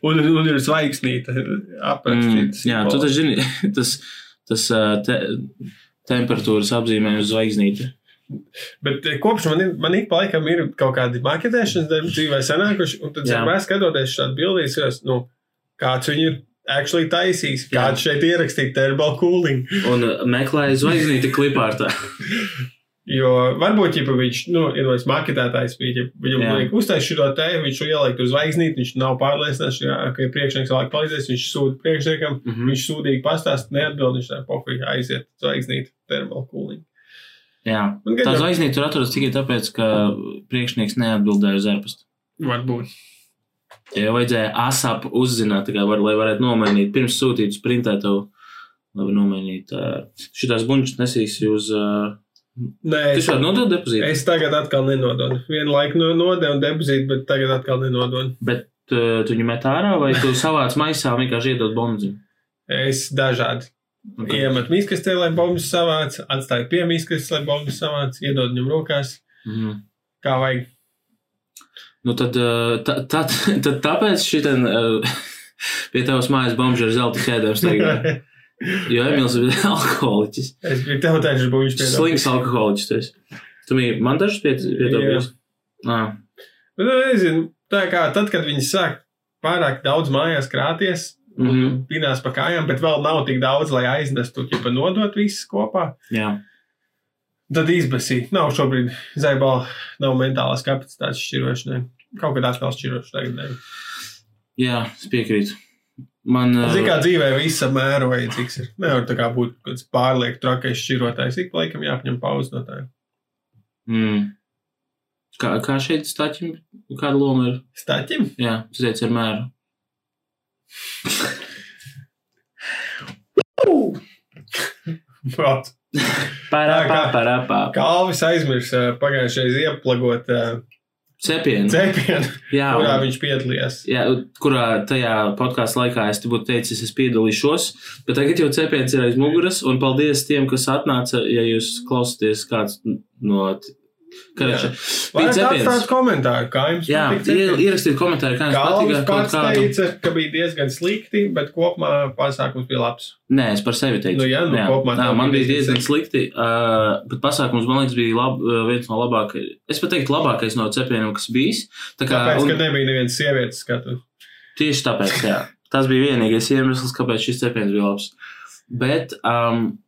Un, un ir zvaigznīte aprakstīts. Mm, jā, tu taču zini, [LAUGHS] tas, tas te, temperatūras apzīmējums zvaigznīte. Bet eh, kopš man, ir- man ik pa laikam ir kaut kādi maketēšanas darbi dzīvē sanākuši, un tad Jā. vienmēr skatoties šādu bildīs, es, nu, kāds viņu ir actually taisījis, Jā. kāds šeit ierakstīt thermal cooling. Un ā, meklēja zvaigznīti klipārtā. [LAUGHS] Jo varbūt, ja viņš nu, ir vairs ja viņam vajag uztaisīt šo te, viņš to ielikt uz zvaigznīti, viņš nav pārliecināts, ka priekšnieks vēl palīdzēs, viņš sūta priekšniekam, Mhm. viņš sūdīgi pastāst, neatbild, viņš tā pofīgi aiziet zvaigznīti cooling. Jā. Tā zvaigznīte tur atrodas tikai tāpēc, ka priekšnieks neatbildēja uz ērpastu. varbūt. Ja jau vajadzēja ASAP uzzināt, var, lai varētu nomainīt, pirms sūtīt uz printētavu, lai var nomainīt. Šitās buņķis nesīsi uz. Nē, es, šādi nodod depozītu, es tagad atkal nenododu. Vienu laiku no- nodevu depozītu, bet tagad atkal nenododu. bet uh, tu viņu met ārā vai tu savāc maisā vienkārši iedod bombu? Es dažādi Okay. iemetu miskastē, lai bombas savāc, atstāju pie miskastes, lai bombas savāc, iedod viņam rokās, Mhm. kā vajag. Nu tad, uh, ta, [LAUGHS] tad, tāpēc šitien [LAUGHS] pie tavas mājas bombuļs ar zelta staigā. [LAUGHS] Jo Emīls ir alkoholiķis. es biju tev teicis, ka viņš pie Slings alkoholiķis. tu biji man dažs pie pietopījis? Nā. Nu, nezinu, tā kā tad, kad viņi sāk pārāk daudz mājās krāties, un Mhm. pinās pa kājām, bet vēl nav tik daudz, lai aiznestu, ja pa nodot visus kopā. Jā. Tad izbasīt. Nav šobrīd zaibala, nav mentālās kapacitātes šķirošanai. Kaut kad atkal šķirošu tagad. Jā, es piekrītu. Man, uh, Zini, kā dzīvē viss mēro vajadzīgs ir. Nevar tā kā būt kāds pārlieku trakais šķirotājs. Ik pa laikam jāpaņem pauze no tā. mm, kā, kā šeit staķim, kāda loma ir? Staķim? Jā, tu teici ar mēru. Prāt. Parā, Tā kā- parā, parā. Kalvis aizmirsa pagājušais ieplagot uh, Cepienu. cepienu, Jā, kurā un- viņš piedalījās. Jā, kurā tajā podkāstu laikā es te būtu teicis, es piedalīšos, bet tagad jau cepiens ir aiz muguras, un paldies tiem, kas atnāca, ja jūs klausāties kāds no. Karača. Bija atstāt komentāru, kā jums Jā, patīk cepiens? ie- ierakstiet komentāru, kā jums. Kaut pats kādu. teica, ka bija diezgan slikti, bet kopumā pasākums bija labs. Nē, es par sevi teicu. Nu jā, nu kopumā jā, tev man bija diezgan slikti, uh, bet pasākums, man liekas, bija lab, uh, viens no labākajiem. Es pat teiktu, labākais no cepieniem, kas bijis. Tā kā, Tāpēc, un, ka nebija nevienas sievietes skatu. tieši tāpēc, jā. Tas bija vienīgais iemesls, kāpēc šis cepiens bija labs. Bet, um,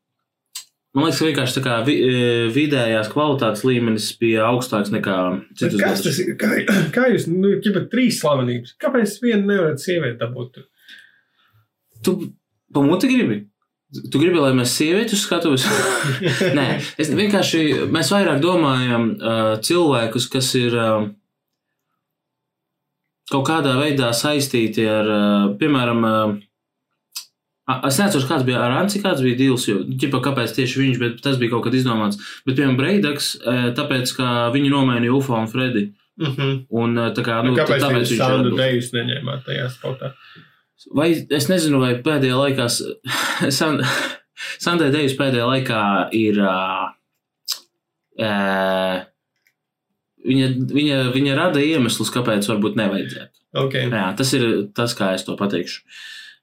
man liekas, ka vienkārši tā kā vi, eh, vidējās kvalitātes līmenis bija augstāks nekā Bet citus Kas tas ir? Kā, [CLEARS THROAT] kā jūs, nu, ķipa trīs slavenības? Kāpēc vienu nevarat sievieti dabūt? Tu pamuti gribi? Tu gribi, lai mēs sievietes skatos? [LAUGHS] [LAUGHS] Nē, es vienkārši mēs vairāk domājam uh, cilvēkus, kas ir uh, kaut kādā veidā saistīti ar, uh, piemēram, uh, es nezinu, kāds bija ar Anci, kāds bija dīls, jo, ķipa, kāpēc tieši viņš, bet tas bija kaut kad izdomāts. Bet, piemēram, Breidaks, uh, tāpēc, ka viņi nomainīja UFO un Fredi. Mm -hmm. Un, uh, tā kā, nu, nu, kāpēc tāpēc viņš atbilst. dejus neņēmāt tajā spotā? vai es nezinu, vai pēdējā laikā, [LAUGHS] San, Sandē Dejus pēdējā laikā ir. Uh, uh, viņa, viņa, viņa rada iemeslus, kāpēc varbūt nevajadzētu. Okay. Jā, tas ir tas, kā es to pateikšu.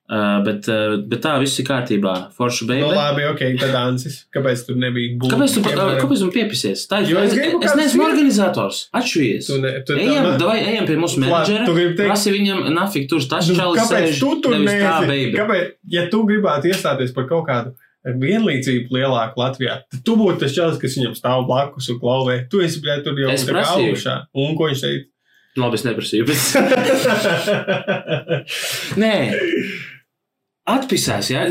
Uh, bet, uh, bet tā viss ir kārtībā. Forša Nu, beigta. labi, ok, tad Ansis. Kāpēc tur nebija būt? Kāpēc tu, piemēram? kāpēc tu piepisies? Tā ir es es, es neesmu organizators. Atšujies. Tu ne, tu Ejam, tā- davai, ejam pie mūsu menedžera. tu gribi teikt- Prasi viņam, nafik, tur tas Nu, čalis kāpēc sēž. tu tur neesi? Kāpēc, ja tu gribētu iestāties par kaut kādu vienlīdzību lielāku Latvijā, tad tu būtu tas čalis, kas viņam stāv blakus un klauvē. Tu esi bļā, tur jau tā kā augšā. Un ko viņš teica? Labi, es neprasīju. Bet... [LAUGHS] Nē. Atpisēs, jā.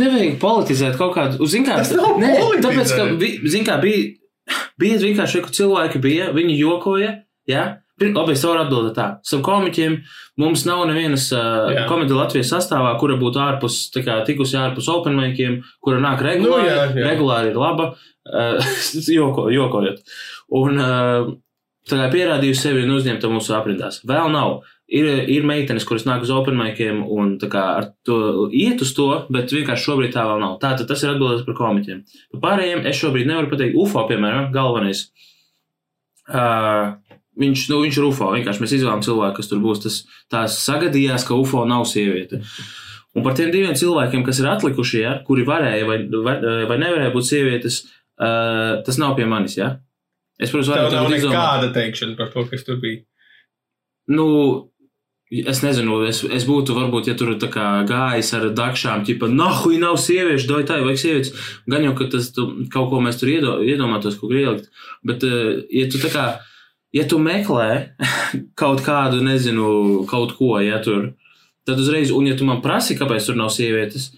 Nevajag politizēt kaut kādu. Zin kā, Tas nav nē, politizēt. tāpēc, ka, vi- zin kā, bija, bija vienkārši, ka cilvēki bija, viņi jokoja, jā. Labi, es varu atbildēt tā. Starp komiķiem mums nav nevienas uh, Jā. komēdija Latvijas sastāvā, kura būtu ārpus, tā kā tikusi ārpus openmaikiem, kura nāk regulāri, Nu, jā, jā. regulāri ir laba, uh, [LAUGHS] joko, jokojot. Un uh, tā kā pierādījusi sevi un uzņemta mūsu aprindās. Vēl nav. Ir, ir meitenes, kuras nāk uz openmaikiem un tā kā ar to iet uz to, bet vienkārši šobrīd tā vēl nav. Tātad tas ir atbildēts par komiķiem. Par pārējiem es šobrīd nevaru pateikt. UFO, piemēram, galvenais. Uh, viņš, nu, viņš ir UFO. Vienkārši mēs izvēlamies cilvēku, kas tur būs. Tas tās sagadījās, ka UFO nav sieviete. Un par tiem diviem cilvēkiem, kas ir atlikušie, ja, kuri varēja vai, vai, vai nevarēja būt sievietes, uh, tas nav pie manis. Ja? Es, protams, varu izdomāt. nekāda teikšana par to, kas tur bija. Nu, es nezinu, es, es būtu varbūt, ja tur gājis ar dakšām, tipa, nahuj, nav sieviešu, doj tā, vajag sievietes. Gan jau, ka tas tu, kaut ko mēs tur iedo, iedomātos, ko ielikt. Bet, eh, ja tu tā kā, ja tu meklē [LAUGHS] kaut kādu, nezinu, kaut ko, ja tur, tad uzreiz, un ja tu man prasi, kāpēc tur nav sievietes,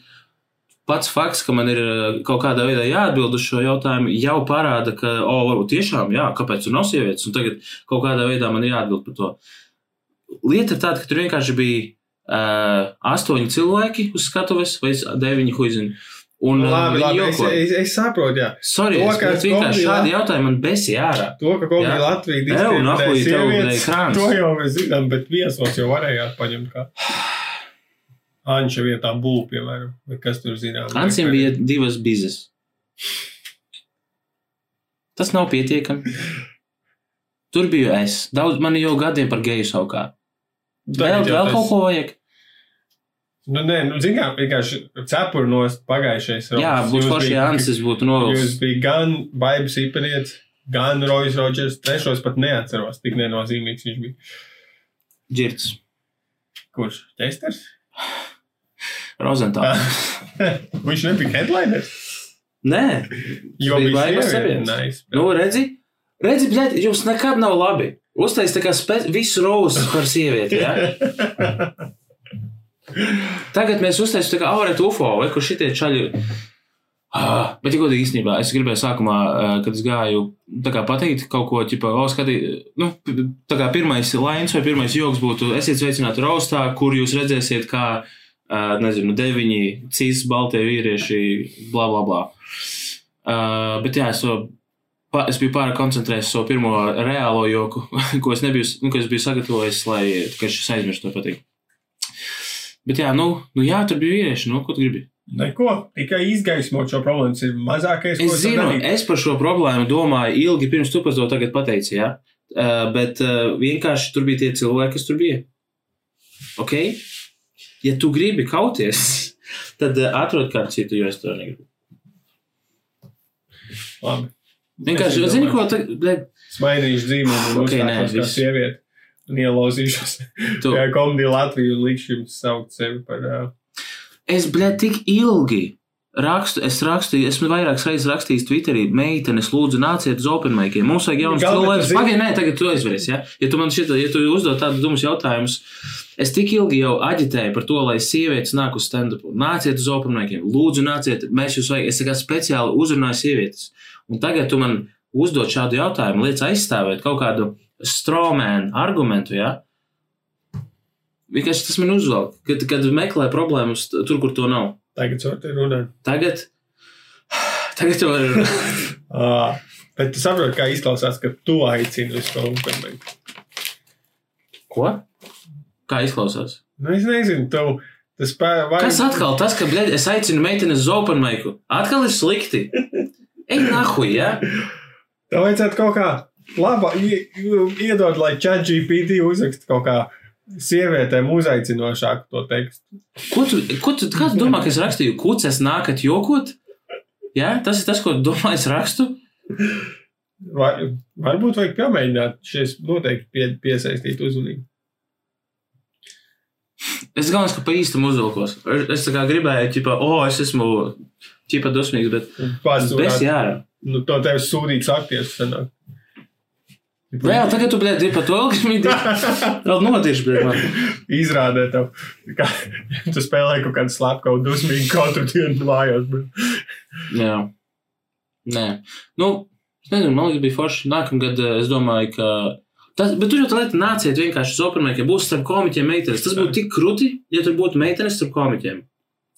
pats fakts, ka man ir eh, kaut kādā veidā jāatbild uz šo jautājumu, jau parāda, ka, o, varbūt tiešām, jā, kāpēc tur nav sievietes, un tagad kaut kādā veidā man ir jāatbild par to. Lieta ir tāda, ka tur vienkārši bija uh, astoņi cilvēki uz skatuves, vai deviņi huizini. Un Nu, labi, labi, es, es, es saprotu, jā. Sorry, To, es ka bet vienkārši šādi jautājumi man besi ārā. To, ka kaut kā Latvija diskriminē tev sievietes, to jau mēs zinām, bet viesos jau varējāt paņemt kā. Anča vietā būv, piemēram, vai kas tur zinām. Ansim bija divas bizes. Tas nav pietiekami. [LAUGHS] Tur biju es. Daudz man jau gadiem par geju savukārt. Vēl, vēl kaut ko vajag. Nu, nē, nu, zinām, vienkārši cepuru nost pagājušais. Jā, rokas. būtu Jūs forši, Ansis būtu Jūs novilcis. bija gan Baibas īpanietis, gan Rojas Rodžers. Trešos pat neatceros, tik nenozīmīgs viņš bija. Dzirds. Kurš? Ķesters? Rozentāls. [LAUGHS] viņš nebija headliners. Nē, Jo Bija bija saviens. Nice. Nu, redzi, redzi bļaļ, jums nekad nav labi. Uztais tā kā spe... visu rozu par sievieti. Ja? Tagad mēs uztaisām tā kā aurēt UFO, vai kur šitie čaļi. Ah, bet, ja godīgi īstenībā, es gribēju sākumā, eh, kad es gāju, tā kā pateikt kaut ko, tipo, o, skatī, nu, tā kā pirmais lines vai pirmais joks būtu, esiet sveicināti raustā, kur jūs redzēsiet, kā, eh, nezinu, deviņi cīs baltie vīrieši, bla, bla, bla. Uh, bet jā, es to es biju pārāk koncentrējies uz savu pirmo reālo joku, [LAUGHS] ko es nebiju, nu, ko es biju sagatavojis, lai tikai šis aizmirst to pateikt. Bet jā, nu, nu jā, tur bija vīrieši, nu, ko tu gribi? Neko, tikai izgaismot šo problēmu. Tas ir mazākais, ko Es zinu, es par šo problēmu domāju ilgi pirms tu par to tagad pateici, jā. Uh, bet uh, vienkārši tur bija tie cilvēki, kas tur bija. Ok? Ja tu gribi kauties, [LAUGHS] tad uh, atrod kādu citu, jo es to negribu. Labi. Vienkārši, Es zini, ko tagad, Smaidīšu dzīvumu un Ok, nē, uzstāšos kā sieviete. Un ielauzīšos tu, tajā komēdijā Latviju likšu jums saukt sevi par. Uh, Es, blēd, tik ilgi rakstu, es rakstīju, esmu vairākas reizes rakstījis Twitterī, meitenes, lūdzu, nāciet uz openmaikiem. Mums vajag jaunas Galvenais, cilvēkus. tu Pagaid, nē, tagad tu aizveries, ja? Ja tu man šitā, ja tu uzdod tādus dumus jautājumus, es tik ilgi jau aģitēju par to, lai sievietes nāk uz stand-up. Nāciet uz openmaikiem, lūdzu, nāciet, mēs jūs vajag, es kā speciāli uzrunāju sievietes. Un tagad tu man uzdod šādu jautājumu, liec aizstāvēt kaut kādu strawman argumentu, ja? Vienkārši tas man uzvelk, kad, kad meklē problēmas tur, kur to nav. tagad var te runāt. Tagad, [SIGHS] tagad jau ir. Uh, bet tu saproti, kā izklausās, ka tu aicini uz to openmaiku. Ko? Kā izklausās? Nu, es nezinu, tu Tas spēja vai... Kas atkal tas, ka bļaļ, es aicinu meiteni uz open maiku? Atkal ir slikti. [LAUGHS] Ej, nahuj, ja? Tā vajadzētu kaut kā labā ie- iedot, lai chat GPT uzrakst kaut kā sievietēm uzaicinošāku to tekstu. Ko tu, ko tu, kā tu domā, ka es rakstīju? Kuces nākat jokot? Jā, tas ir tas, ko domā, es rakstu. Vai, varbūt vajag pamēģināt šis noteikti pie, piesaistīt uzmanību. Es galvenais, ka pa īstam uzvilkos. Es, es tā kā gribēju, ķipa, o, oh, es esmu ķipa dusmīgs, bet bez jā. Nu, to tev sūdīts akties. sanāk. Jā, tagad tu, bļaļ, par to ilgi [LAUGHS] vēl notirši, bļaļ, man. Izrādē tev, kā tu spēlē kaut kādu slepkavu dusmīgu katru dienu mājās. bet- Jā. Nē. Nu, es nezinu, man liekas, bija forši. Nākamgad es domāju, ka. Tas, bet tur jau tā lieta nāciet vienkārši uz opermēm, ja būs starp komiķiem meitenes. Tas būtu tik krūti, ja tur būtu meitenes starp komiķiem.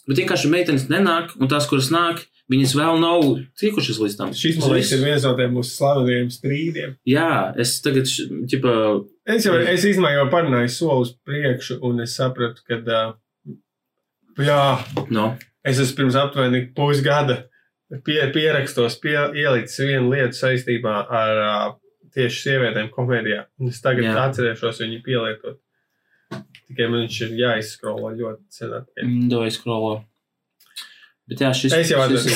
Bet vienkārši meitenes nenāk, un tās, kuras nāk, viņas vēl nav tikušas līdz tam. Šis, man liekas, ir viens no tiem mūsu slavenajiem strīdiem. Jā, es tagad, ķipa, Es jau es īstenībā jau parunāju soli uz priekšu, un es sapratu, ka, uh, jā, no. es esmu pirms aptuveni pusgada pie, pierakstos, pie, ielicis vienu lietu saistībā ar uh, tieši sievietēm komēdijā. Un es tagad jā. atcerēšos viņu pielietot. Tikai man viņš ir jāizskrolo ļoti sen atpakaļ. Dovai skrolo. Bet jā, šis, Es jau atceros.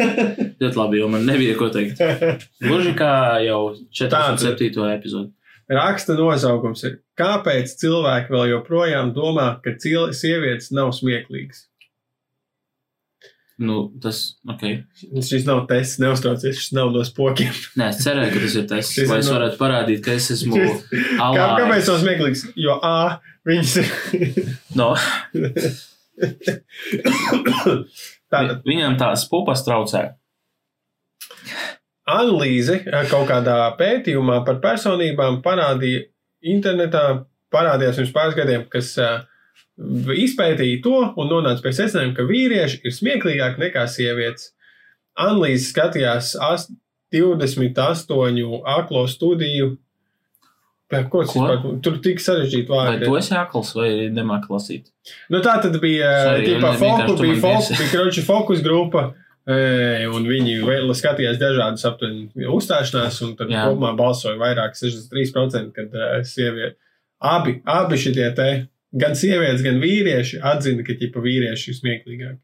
[LAUGHS] ļoti labi, jo man nebija ko teikt. [LAUGHS] Gluži kā jau 47. epizode. Raksta nosaukums ir, kāpēc cilvēki vēl joprojām domā, ka sievietes nav smieklīgas. Nu, tas, ok. Šis nav tests, neuztraucies, šis nav no spokiem. [LAUGHS] Nē, es cerēju, ka tas ir tas, Šis lai es varētu parādīt, ka es esmu Kā, alā. kāpēc nav smieklīgs? Jo A, viņas ir. [LAUGHS] No, [LAUGHS] Tātad viņam tās pupas traucē. analīze kaut kādā pētījumā par personībām parādīja internetā, parādījās pirms pāris gadiem, kas eh, izpētīja to un nonāca pie secinājuma, ka vīrieši ir smieklīgāki nekā sievietes. Analīze skatījās ast- 28 aklo studiju. Ko Ko? vispār? Tur tik sarežģīti Vai vārdi. tu esi akls vai nemāk lasīt? Nu, tā tad bija Sorry, tīpa, ne- foku, vienkārši tu bija, fokus, bija kroči, fokus grupa, un viņi vēl skatījās dažādas aptuveni uzstāšanās, un tad Jā. kopumā balsoja vairāk 63%, kad sievieti, abi, abi šitie te, gan sievietes, gan vīrieši atzina, ka ķipa vīrieši ir smieklīgāki.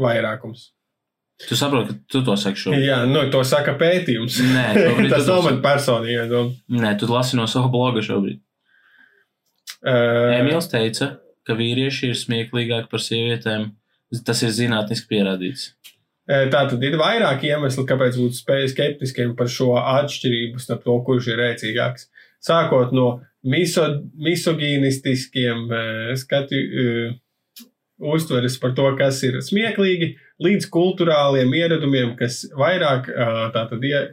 Vairākums. Tu saproti, ka tu to saki šobrīd. Jā, nu, to saka pētījums. Nē, [LAUGHS] Tas nav man personīgi. Nu, Nē, tu lasi no sava bloga šobrīd. uh, Emīls teica, ka vīrieši ir smieklīgāki par sievietēm. Tas ir zinātniski pierādīts. Tā tad ir vairāk iemeslu, kāpēc būt spēj skeptiskiem par šo atšķirību starp to, kurš ir rēcīgāks. Sākot no miso, misogīnistiskiem eh, skatu uh, uztveres par to, kas ir smieklīgi, līdz kultūrāliem ieradumiem, kas vairāk uh, tātad ie,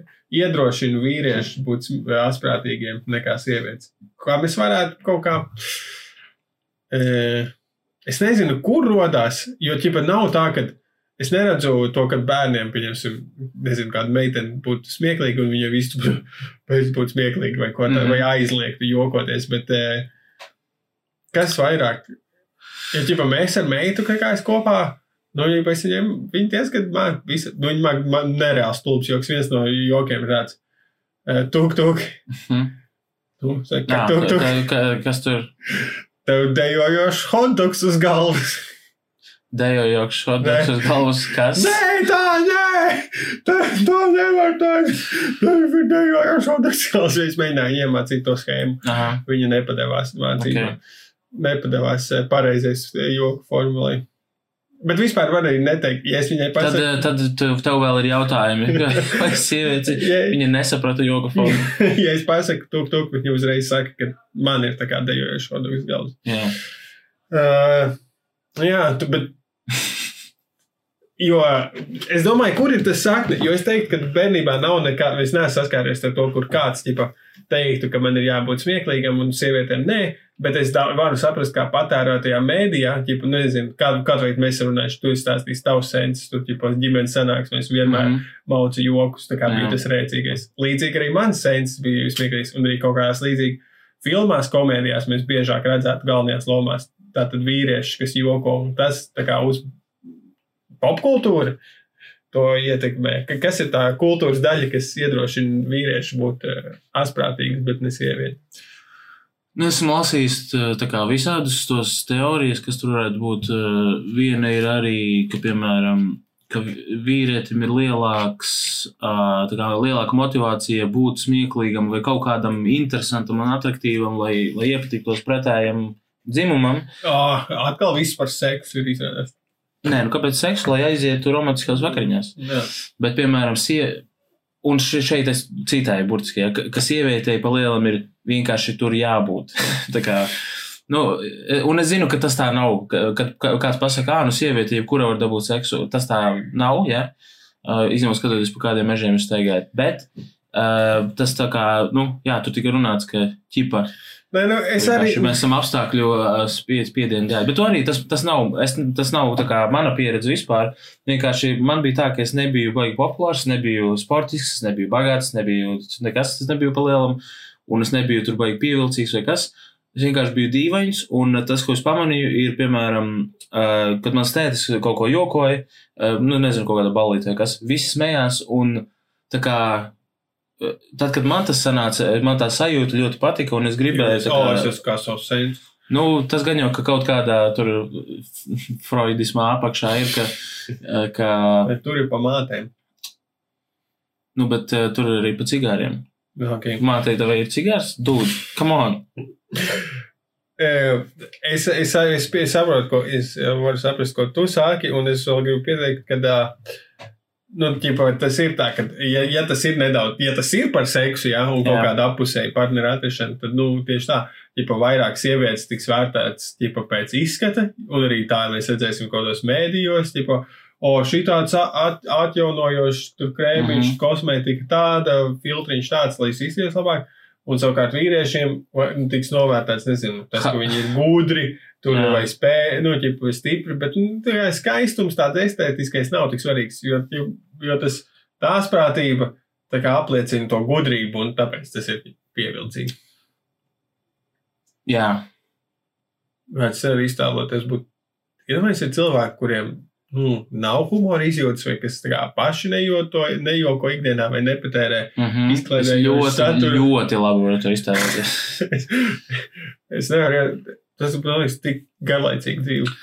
iedrošina vīriešus būt asprātīgiem nekā sievietes. Kā mēs varētu kaut kā. Es nezinu, kur rodās, jo ķipa nav tā, ka Es neredzu to, ka bērniem, pieņemsim, nezinu, kāda meitene būtu smieklīga un viņa visu būtu smieklīga vai ko tādu, Mhm. vai aizliegtu jokoties. Bet eh, kas vairāk? Ja ķipa mēs ar meitu kaut kā es kopā, nu, ja pēc viņiem, viņi diezgan man, visa, nu, viņi man, man nereāls stulbs joks, viens no jokiem tāds. eh, Tuk, tuk. Mhm. Tu, saka, Jā, tuk, tuk. ka- ka- kas tur Tev dejojošs hotdogs uz galvas. Dejojoks šodien uz galvas? Kas? Nē, tā, nē, tā, tā nevar teikt. Hotdogs uz galvas. Es mēģināju iemācīt to schēmu. Aha. Viņa nepadevās mācībā. Ok. Okay. Nepadevās eh, pareizais eh, joku formulai. Bet vispār varēja neteikt, ja es viņai Tad, pasaku. eh, tad tev, tev vēl ir jautājumi. [LAUGHS] [LAUGHS] Vai sieviete Ja, viņa nesaprata joku [LAUGHS] formu? ja es pasaku, tuk, tuk, viņa uzreiz saka, ka man ir tā kā dejojošs hotdogs uz galvas. Jā. Uh, jā, tu, bet. Jo es domāju, kur ir tas sakne. Jo es teiktu, ka bērnībā nav nekāda. Es neesmu saskāries ar to, kur kāds ķipa, teiktu, ka man ir jābūt smieklīgam un sievietēm nē. Bet es da, varu saprast, kā patērētajā mēdījā, ķipa, nezinu, kādu, kādu veidu mēs runājam, tu stāstīsi tavs sensus, tu ķipa, ģimenes sanāksmēs vienmēr mm. Mhm. maucu jokus, tā kā Jā. bija tas rēcīgais. Līdzīgi arī mans sensus bija smieklīgs un arī kaut kādās līdzīgi filmās, komēdijās mēs biežāk redzētu galvenajās lomās tātad vīrieši, kas joko, un tas kā uz popkultūru to ietekmē. Ka, kas ir tā kultūras daļa, kas iedrošina vīriešu būt uh, asprātīgus, bet ne sievieti? Nu, esmu lasījis kā visādus tos teorijas, kas tur varētu būt. Uh, Viena ir arī, ka, piemēram, ka vīrietim ir lielāks, kā, lielāka motivācija būt smieklīgam vai kaut kādam interesantam un attraktīvam, lai, lai iepatiktos pretējam dzimumam. Oh, atkal viss par seksu ir izrādās. Nē, nu kāpēc seksu, lai aizietu romantiskās vakariņās? Jā. Bet, piemēram, sie... un še- šeit es citāju burtiski, ja, ka, ka sievietei pa lielam ir vienkārši tur jābūt. [LAUGHS] Kā, nu, un es zinu, ka tas tā nav. ka- Kad ka, kāds pasakā, nu, sieviete, jebkura var dabūt seksu, tas tā nav, ja. Uh, Izņemot skatoties, pa kādiem mežiem jūs staigājat. Bet uh, tas tā kā, nu, jā, tur tika runāts, ka ķipa. Nē, nu, es arī. Vienkārši Mēs esam apstākļu spied, spiedienu dēļ. Bet arī tas, tas nav, es, tas nav kā mana pieredze vispār. Vienkārši man bija tā, ka es nebiju baigi populārs, nebiju sportisks, nebiju bagāts, nebiju nekas, es nebiju palielam, un es nebiju tur baigi pievilcīgs vai kas. Es vienkārši biju dīvains, un tas, ko es pamanīju, ir, piemēram, kad mans tētis kaut ko jokoja, nu, nezinu, kaut kāda balīte vai kas, visi smējās, un tā kā Tad, kad man tas sanāca, man tā sajūta ļoti patika, un es gribēju, tā O, kā, es esmu kā savs sēns. nu, tas gan jau, ka kaut kādā tur freudismā apakšā ir, ka, ka Bet tur ir pa mātēm. nu, bet eh, tur ir arī pa cigāriem. Okay. Mātei, tev ir cigārs? Dude, come on! [LAUGHS] Eh, Es, es, es, es saprotu, ko es varu saprast, ko tu sāki, un es vēl gribu pieteikt, ka, ā, nu, ķipa, tas ir tā, ka, ja, ja tas ir nedaudz, ja tas ir par seksu, ja, un kaut Jā. kāda apusēja partneru atrašana, tad, nu, tieši tā, ķipa, vairāk sievietes tiks vērtētas, ķipa, pēc izskata, un arī tā mēs redzēsim kaut kādos mēdījos, ķipa, o, šī tāds at, atjaunojošs, krēmiņš, mm. -hmm. kosmētika tāda, filtriņš tāds, lai viss izties labāk. Un savukārt vīriešiem nu, tiks novērtēts, nezinu, tas, ka viņi ir gudri, tur Jā. vai spēja, nu, ķip, vai stipri, bet nu, tā skaistums tāds estētiskais nav tik svarīgs, jo, jo, jo tas tās prātība tā kā apliecina to gudrību, un tāpēc tas ir pievilcīgi. Jā, Vai tas arī iztēloties būt, iedomājieties, ir cilvēki, kuriem nu, nav humora izjūtas, vai kas tā kā paši nejoko, nejoko ikdienā vai nepatērē mm -hmm. es Izklaidējošu ļoti, saturu. ļoti labi varu to iztēloties. es, [LAUGHS] es nevaru, tas man liekas, tik garlaicīgi dzīve.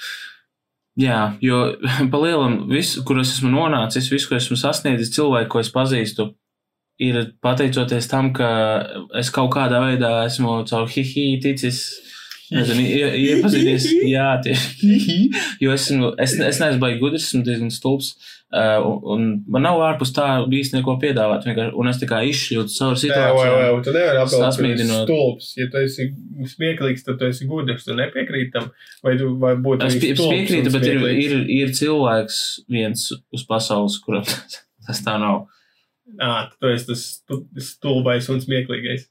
Jā, jo [LAUGHS] pa lielam, viss, kur es esmu nonācis, viss, ko esmu sasniedzis, cilvēki, ko es pazīstu, ir pateicoties tam, ka es kaut kādā veidā esmu caur hihi ticis. Nezinu, ie- [LAUGHS] iepazinies, jā, tieši. Jo es, esmu, es, es neesmu baigi gudrs, esmu diezgan stulbs. Uh, un, un man nav ārpus tā īsti neko piedāvāt. Un es kā izšļūtu savu situāciju. apgalvot, ka tu esi Sasmīdinot. stulbs. Ja tu esi smieklīgs, tad tu esi gudrs. Tu nepiekrīti tam, vai tu vai būtu Es pie- piekrītu, bet ir, ir, ir cilvēks viens uz pasaules, kuram [LAUGHS] tas tā nav. Ā, tu esi tas stu- stulbais un smieklīgais.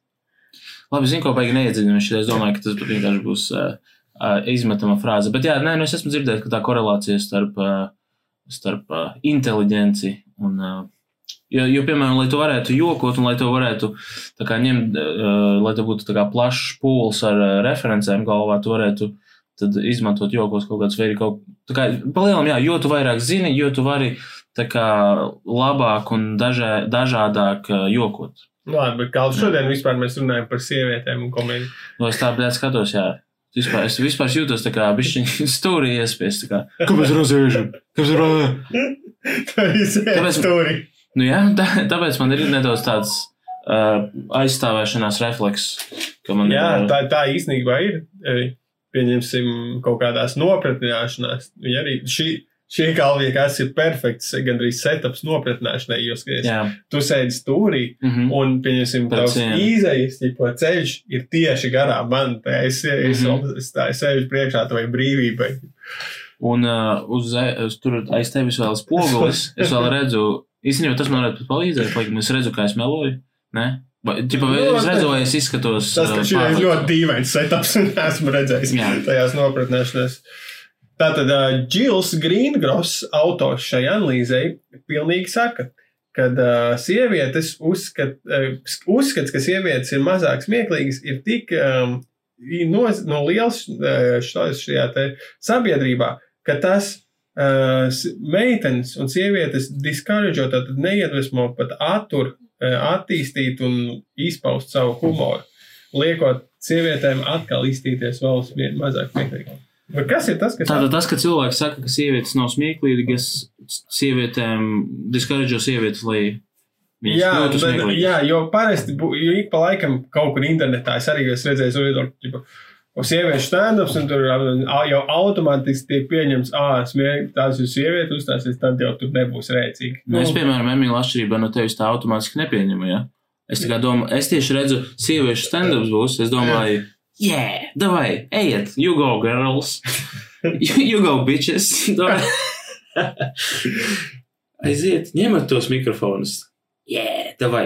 Labi, zinu, ko baigi neiedziļināšu. Es domāju, ka tas vienkārši būs uh, uh, izmetama frāze. Bet jā, nē, nu es esmu dzirdējis, ka tā korelācija starp, uh, starp uh, inteligenci un. Uh, Jo, jo, piemēram, lai tu varētu jokot, un lai tu varētu kā, ņemt, uh, lai tev būtu plašs pūls ar uh, referencēm galvā, tu varētu tad izmantot jokos kaut kāds veids, kaut kā palielam, jā, jo tu vairāk zini, jo tu vari kā labāk un dažā, dažādāk uh, jokot. Nu, labi, bet kā šodien vispār mēs runājam par sievietēm un komēdiju. Nu, es tā blēd skatos, jā. Vispār, es vispār jūtos tā kā bišķiņ [LAUGHS] stūrī iespiest. tā kā, Kāpēc rozēžu? Kāpēc rozēžu? Tā ir Tāpēc- stūri. Nu jā, tā, tāpēc man ir nedaudz tāds uh, aizstāvēšanās refleks. ka Man Jā, ir, tā, tā īstenībā ir. Pieņemsim, kaut kādās nopratināšanās. Viņa arī šī, šī galvā, kas ir perfekts, gandrīz setups nopratināšanai, jo skaties, jā. tu sēdi stūrī. Mhm. Un, pieņemsim, tavs īzais ceļš ir tieši garām man. Tā Es, es, Mhm. es, tā, es sēžu priekšā tavai brīvībai. Un uh, uz, uz tur aiz tevis vēl spogulis. [LAUGHS] Es vēl redzu, īstenībā tas man varētu palīdzēt. Laikam, es redzu, kā es meloju. Ne? Ķipa, vai Nu, es redzu, es izskatos. Tas uh, taču ir pārliecināti? ļoti dīvains setups, un [LAUGHS] esmu redzējis Jā. tajās nopratnēšanās. Tātad uh, Džils Grīngross, autors šai analīzei, pilnīgi saka, ka uh, sievietes uzskat, uh, uzskats, ka sievietes ir mazāk smieklīgas, ir tik um, no, no liels šā- šajā sabiedrībā, ka tas uh, meitenes un sievietes discourage, tad neiedvesmo pat attur, uh, attīstīt un izpaust savu humoru, liekot sievietēm atkal iztīties vēl mazāk smieklīgi. Bet kas ir tas, kas Tātad tas, ka cilvēks saka, ka sievietes nav smieklīgas, sievietēm discourage sievietes, lai viņas Jā, kļūtu smieklīgas. jā, jo parasti, jo ik pa laikam kaut kur internetā es arī esmu redzējis, ka uz sieviešu stand-ups, un tur jau automātiski tiek pieņemts, ah, tās ir sievietes uzstāsies, tad jau tur nebūs rēcīgi. Nu, es, piemēram, Emīlu, atšķirībā no tevis tā automātiski nepieņemu. Ja? Es, kā domāju, es tieši redzu, sieviešu stand-ups būs. Es domāju, yeah, davai, ejiet, you go, girls. You, [LAUGHS] you go, bitches. [LAUGHS] Aiziet, ņemat tos mikrofonus. Yeah, davai.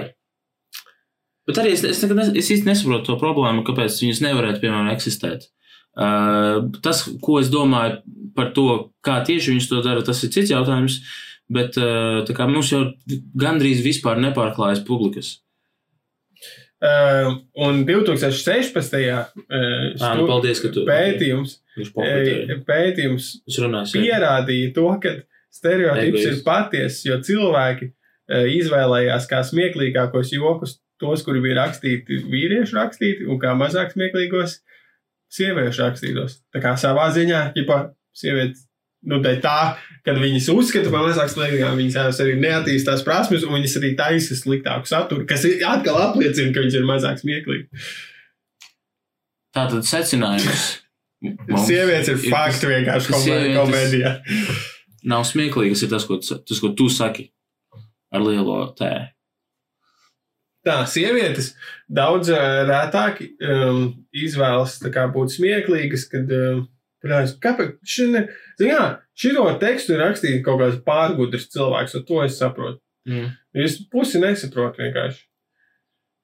Bet arī es, es, nes- es īsti nesaprotu to problēmu, kāpēc viņas nevarētu, piemēram, eksistēt. Uh, tas, ko es domāju par to, kā tieši viņas to dara, tas ir cits jautājums. Bet uh, mums jau gandrīz vispār nepārklājas publikas. Uh, un 2016. Uh, Ā, nu, pētījums, eh, pētījums jā. pierādīja to, ka stereotips Egoists. ir patiess, jo cilvēki e, izvēlējās kā smieklīgākos jokus tos, kuri bija rakstīti vīriešu rakstīti, un kā mazāk smieklīgos sieviešu rakstītos. Tā kā savā ziņā, ja sievietes, nu, dēļ tā, kad viņas uzskata par mazāk smieklīgām, viņas arī neattīstās prasmes, un viņas arī taisa sliktāku saturu, kas atkal apliecina, ka viņas ir mazāk smieklīgas. Tātad secinājums. [LAUGHS] Mums Sievietes ir ir- fakti vienkārši komē- sievietes- komēdijā. Nav smieklīgas, ir tas, ko, tas, ko tu saki ar lielo tē. Tā, sievietes daudz uh, rētāk um, izvēlas tā kā, būt smieklīgas, kad, um, protams, kāpēc šī, jā, šito tekstu ir rakstījis kaut kāds pārgudrs cilvēks, un to es saprotu. Mm. Es pusi nesaprotu vienkārši.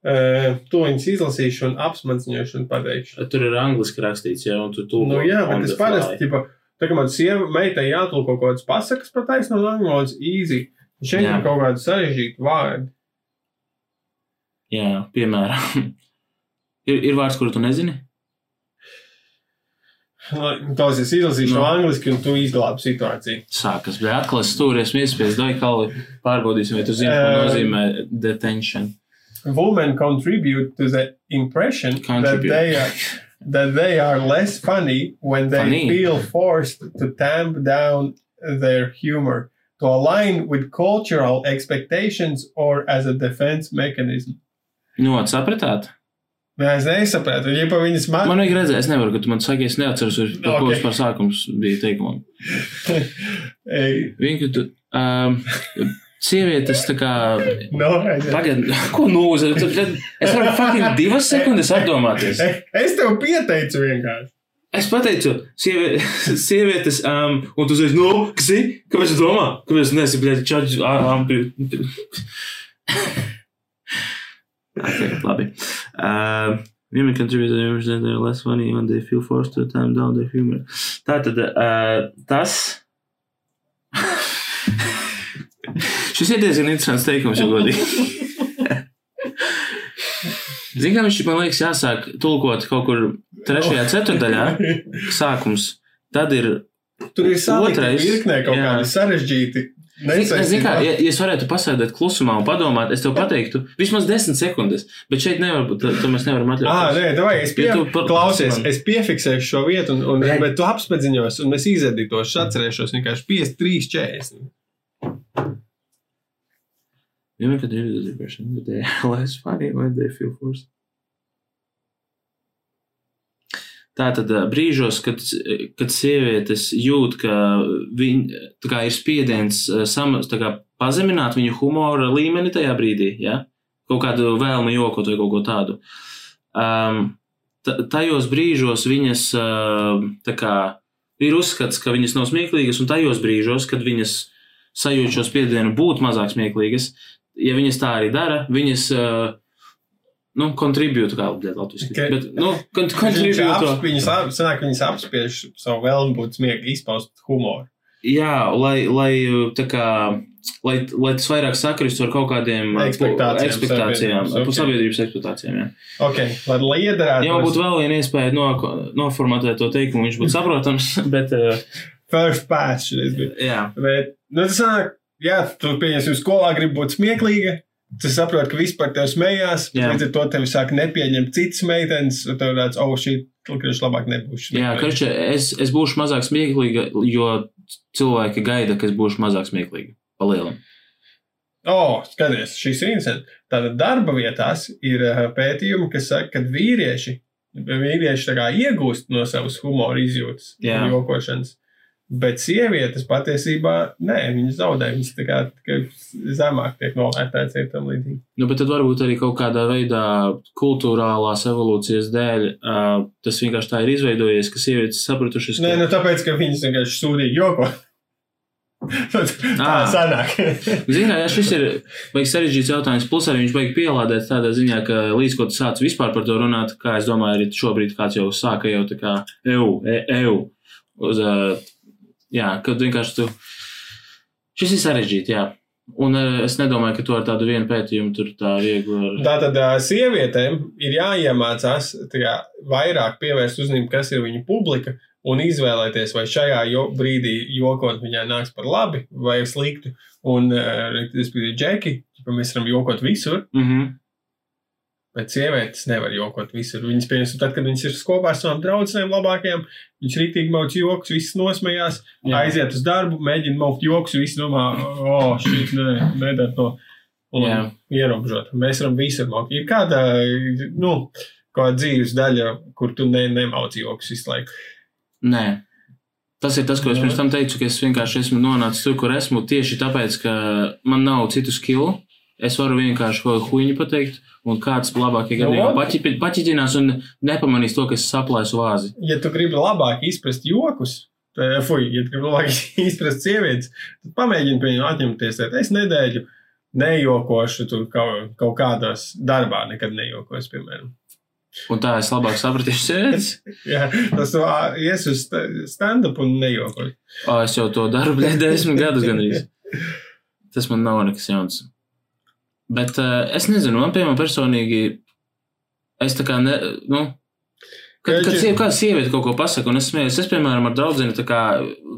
Uh, to viņas izlasīšu un apsmadziņošu un pateikšu. Tur ir angliski rakstīts, ja un tu tulko. Nu, jā, bet es parasti, tipa, tā kā man sieva meitai jātulko kaut kādas pasakas par taisnu no angļu valodas, easy. Šeit Jā. ir kaut kādi sarežģīti vārdi. Jā, piemēram. [LAUGHS] ir, ir vārds, kuru tu nezini? Tos es izlasīšu Nu. no angliski, un tu izglābi situāciju. Sākas, bet atkal es stūries miespies daikali. Pārbaudīsim, vai tu zini, ko Ē. nozīmē detention. women contribute to the impression Contribute. that they are that they are less funny when they Funny. feel forced to tamp down their humor to align with cultural expectations or as a defense mechanism. Nu, sapratāt? Nē, es nesapratu. Ja pa viņas man, Man vajag redzēt, es nevaru, ka tu man saki, es neatceros, par ko Ok. vispār sākums bija teikumam. [LAUGHS] Ka tu. Um, sievietes tā kā. no, es, Pagaid, ko nūza? Es varu fucking divas sekundes apdomāties. es tev pieteicu vienkārši. Es pateicu, sievie, [LAUGHS] sievietes, um, un tu teici, no, kas ir? Kāpēc tu domā? Kāpēc tu nesi, čaģis, ām, Okay, labi. Um, Women impression that they're less funny when they feel forced to time down their humor. Tātad, uh, tas. [LAUGHS] Šis ir diezgan interesants teikums, ja godīgi. [LAUGHS] Zini, kā viņš man liekas, jāsāk tulkot kaut kur trešajā ceturdaļā, sākums. Tad ir. Tur ir salikti Otrais, virknē kaut jā. kādi sarežģīti. Zini, kā, ja, ja es varētu pasēdēt klusumā un padomāt, es tev pateiktu, vismaz desmit sekundes, bet šeit nevar būt. To mēs nevaram Ah, atļauties. nē, davai, es pie, Ja tu pa- klausies, man- es piefiksēšu šo vietu, un, un, bet tu apsmedziņos, un es izedītošu, atcerēšos vienkārši 5, 3, 40. Women contribute to the impression that they less funny when they feel forced. Tātad brīžos, kad, kad sievietes jūt, ka viņ, kā ir spiediens sam, kā pazemināt viņu humora līmeni tajā brīdī, ja? kaut kādu vēlmu jokot vai kaut ko tādu. Um, ta- tajos brīžos viņas kā ir uzskats, ka viņas nav smieklīgas, un tajos brīžos, kad viņas sajūt šo spiedienu būt mazāk smieklīgas, ja viņas tā arī dara, viņas, uh, nu, kontribūtu, kā liet latviešu. Ok. Bet, nu, kon Viņš kontribūtu. Viņas ap- sanāk, viņas apspiež savu vēlmu būt smieklīgi, izpaust humoru. Jā, lai, lai tā kā lai, lai tas vairāk sakristu ar kaut kādiem Ekspektācijām ekspektācijām sabiedrības, ok. sabiedrības ekspektācijām. Jā. Ok, lai liederētu. Man būtu vēl viena iespēja no, noformatēt to teikumu, viņš būtu [LAUGHS] saprotams, bet uh, First pass šis bija. jā. Bet, nu, tas nāk, jā, tu pieņemsim skolā, gribi būt smieklīga. Tu saproti, ka vispār tev smējās. Jā. Līdz ar to tev sāk nepieņemt citas meitenes. un Tev tāds, oh, šī tulkrieši labāk nebūs. Jā, karčē, es, es būšu mazāk smieklīga, jo cilvēki gaida, ka es būšu mazāk smieklīga. Palielam. Oh, skaties, šis ir interesants. Tātad darba vietās ir eh, pētījumi, kas saka, ka vīrieši, vīrieši iegūst no savas humora izjūtas, un jokošanas. Bet sievietes patiesībā nē, viņas zaudē. Viņas tā kā tikai zemāk tiek novērtētas, ir tam līdzīgi. Nu, bet tad varbūt arī kaut kādā veidā kultūrālās evolūcijas dēļ uh, tas vienkārši tā ir izveidojies, ka sievietes sapratušas, ka Nē, nu tāpēc, ka viņas vienkārši sūdīgi joko. [LAUGHS] tā Ā. sanāk. [LAUGHS] Zinām, jā, šis ir sarežģīts jautājums. Plus arī viņš beigas pielādēt tādā ziņā, ka līdz ko tu sāc vispār par to runāt, kā es domāju, arī šobrīd kāds jau sāka jau tā kā EU, EU. Uz, uh, jā, kad vienkārši tu. Šis ir sarežģīti, jā. Un uh, es nedomāju, ka to ar tādu vienu pētījumu tur tā viegli var. Tātad ā, sievietēm ir jāiemācās kā, vairāk pievērst uzmanību, kas ir viņa publika, un izvēlēties, vai šajā jo, brīdī jokot viņai nāks par labi vai sliktu. Un, respektīvi, džeki, ja mēs varam jokot visur, Mm -hmm. Bet sievietes nevar jokot visur. Viņas, piemēram, tad, kad viņas ir kopā ar savām draudzenēm labākajām, viņas rītīgi mauc joks, visas nosmējās, Jā. aiziet uz darbu, mēģina maukt joks, visi domā, o, oh, šī ne, nedara to. Un Jā. ierobežot. Mēs varam visur maukt. Ir kāda, nu, kāda dzīves daļa, kur tu ne, nemauc joks visu laiku. Nē. Tas ir tas, ko es pirms tam teicu, ka es vienkārši esmu nonācis tur, kur esmu tieši tāpēc, ka man nav citu skilu. Es varu vienkārši kaut ko huīņu pateikt, un kāds labākie Nu, gadījumā labi. paķi- paķitinās un nepamanīs to, ka es saplēsu vāzi. Ja tu gribi labāk izprast jokus, fuj, ja tu gribi labāk [LAUGHS] izprast sievietes, tad pamēģini pie viņiem atņemties. Es nedēļu nejokošu tur kaut, kaut kādās darbā, nekad nejokošu, piemēram. Un tā es labāk sapratīšu sievietes. [LAUGHS] Jā, tas ies uz sta- stand-up un nejokošu. O, es jau to daru, [LAUGHS] bļē, desmit gadus gandrīz. Tas man nav nekas jauns. Bet uh, es nezinu, man piemēram personīgi, es tā kā, ne, nu, kad, kad siev, kāda sieviete kaut ko pasaka, un es smējos, es, piemēram, ar draudzeni, tā kā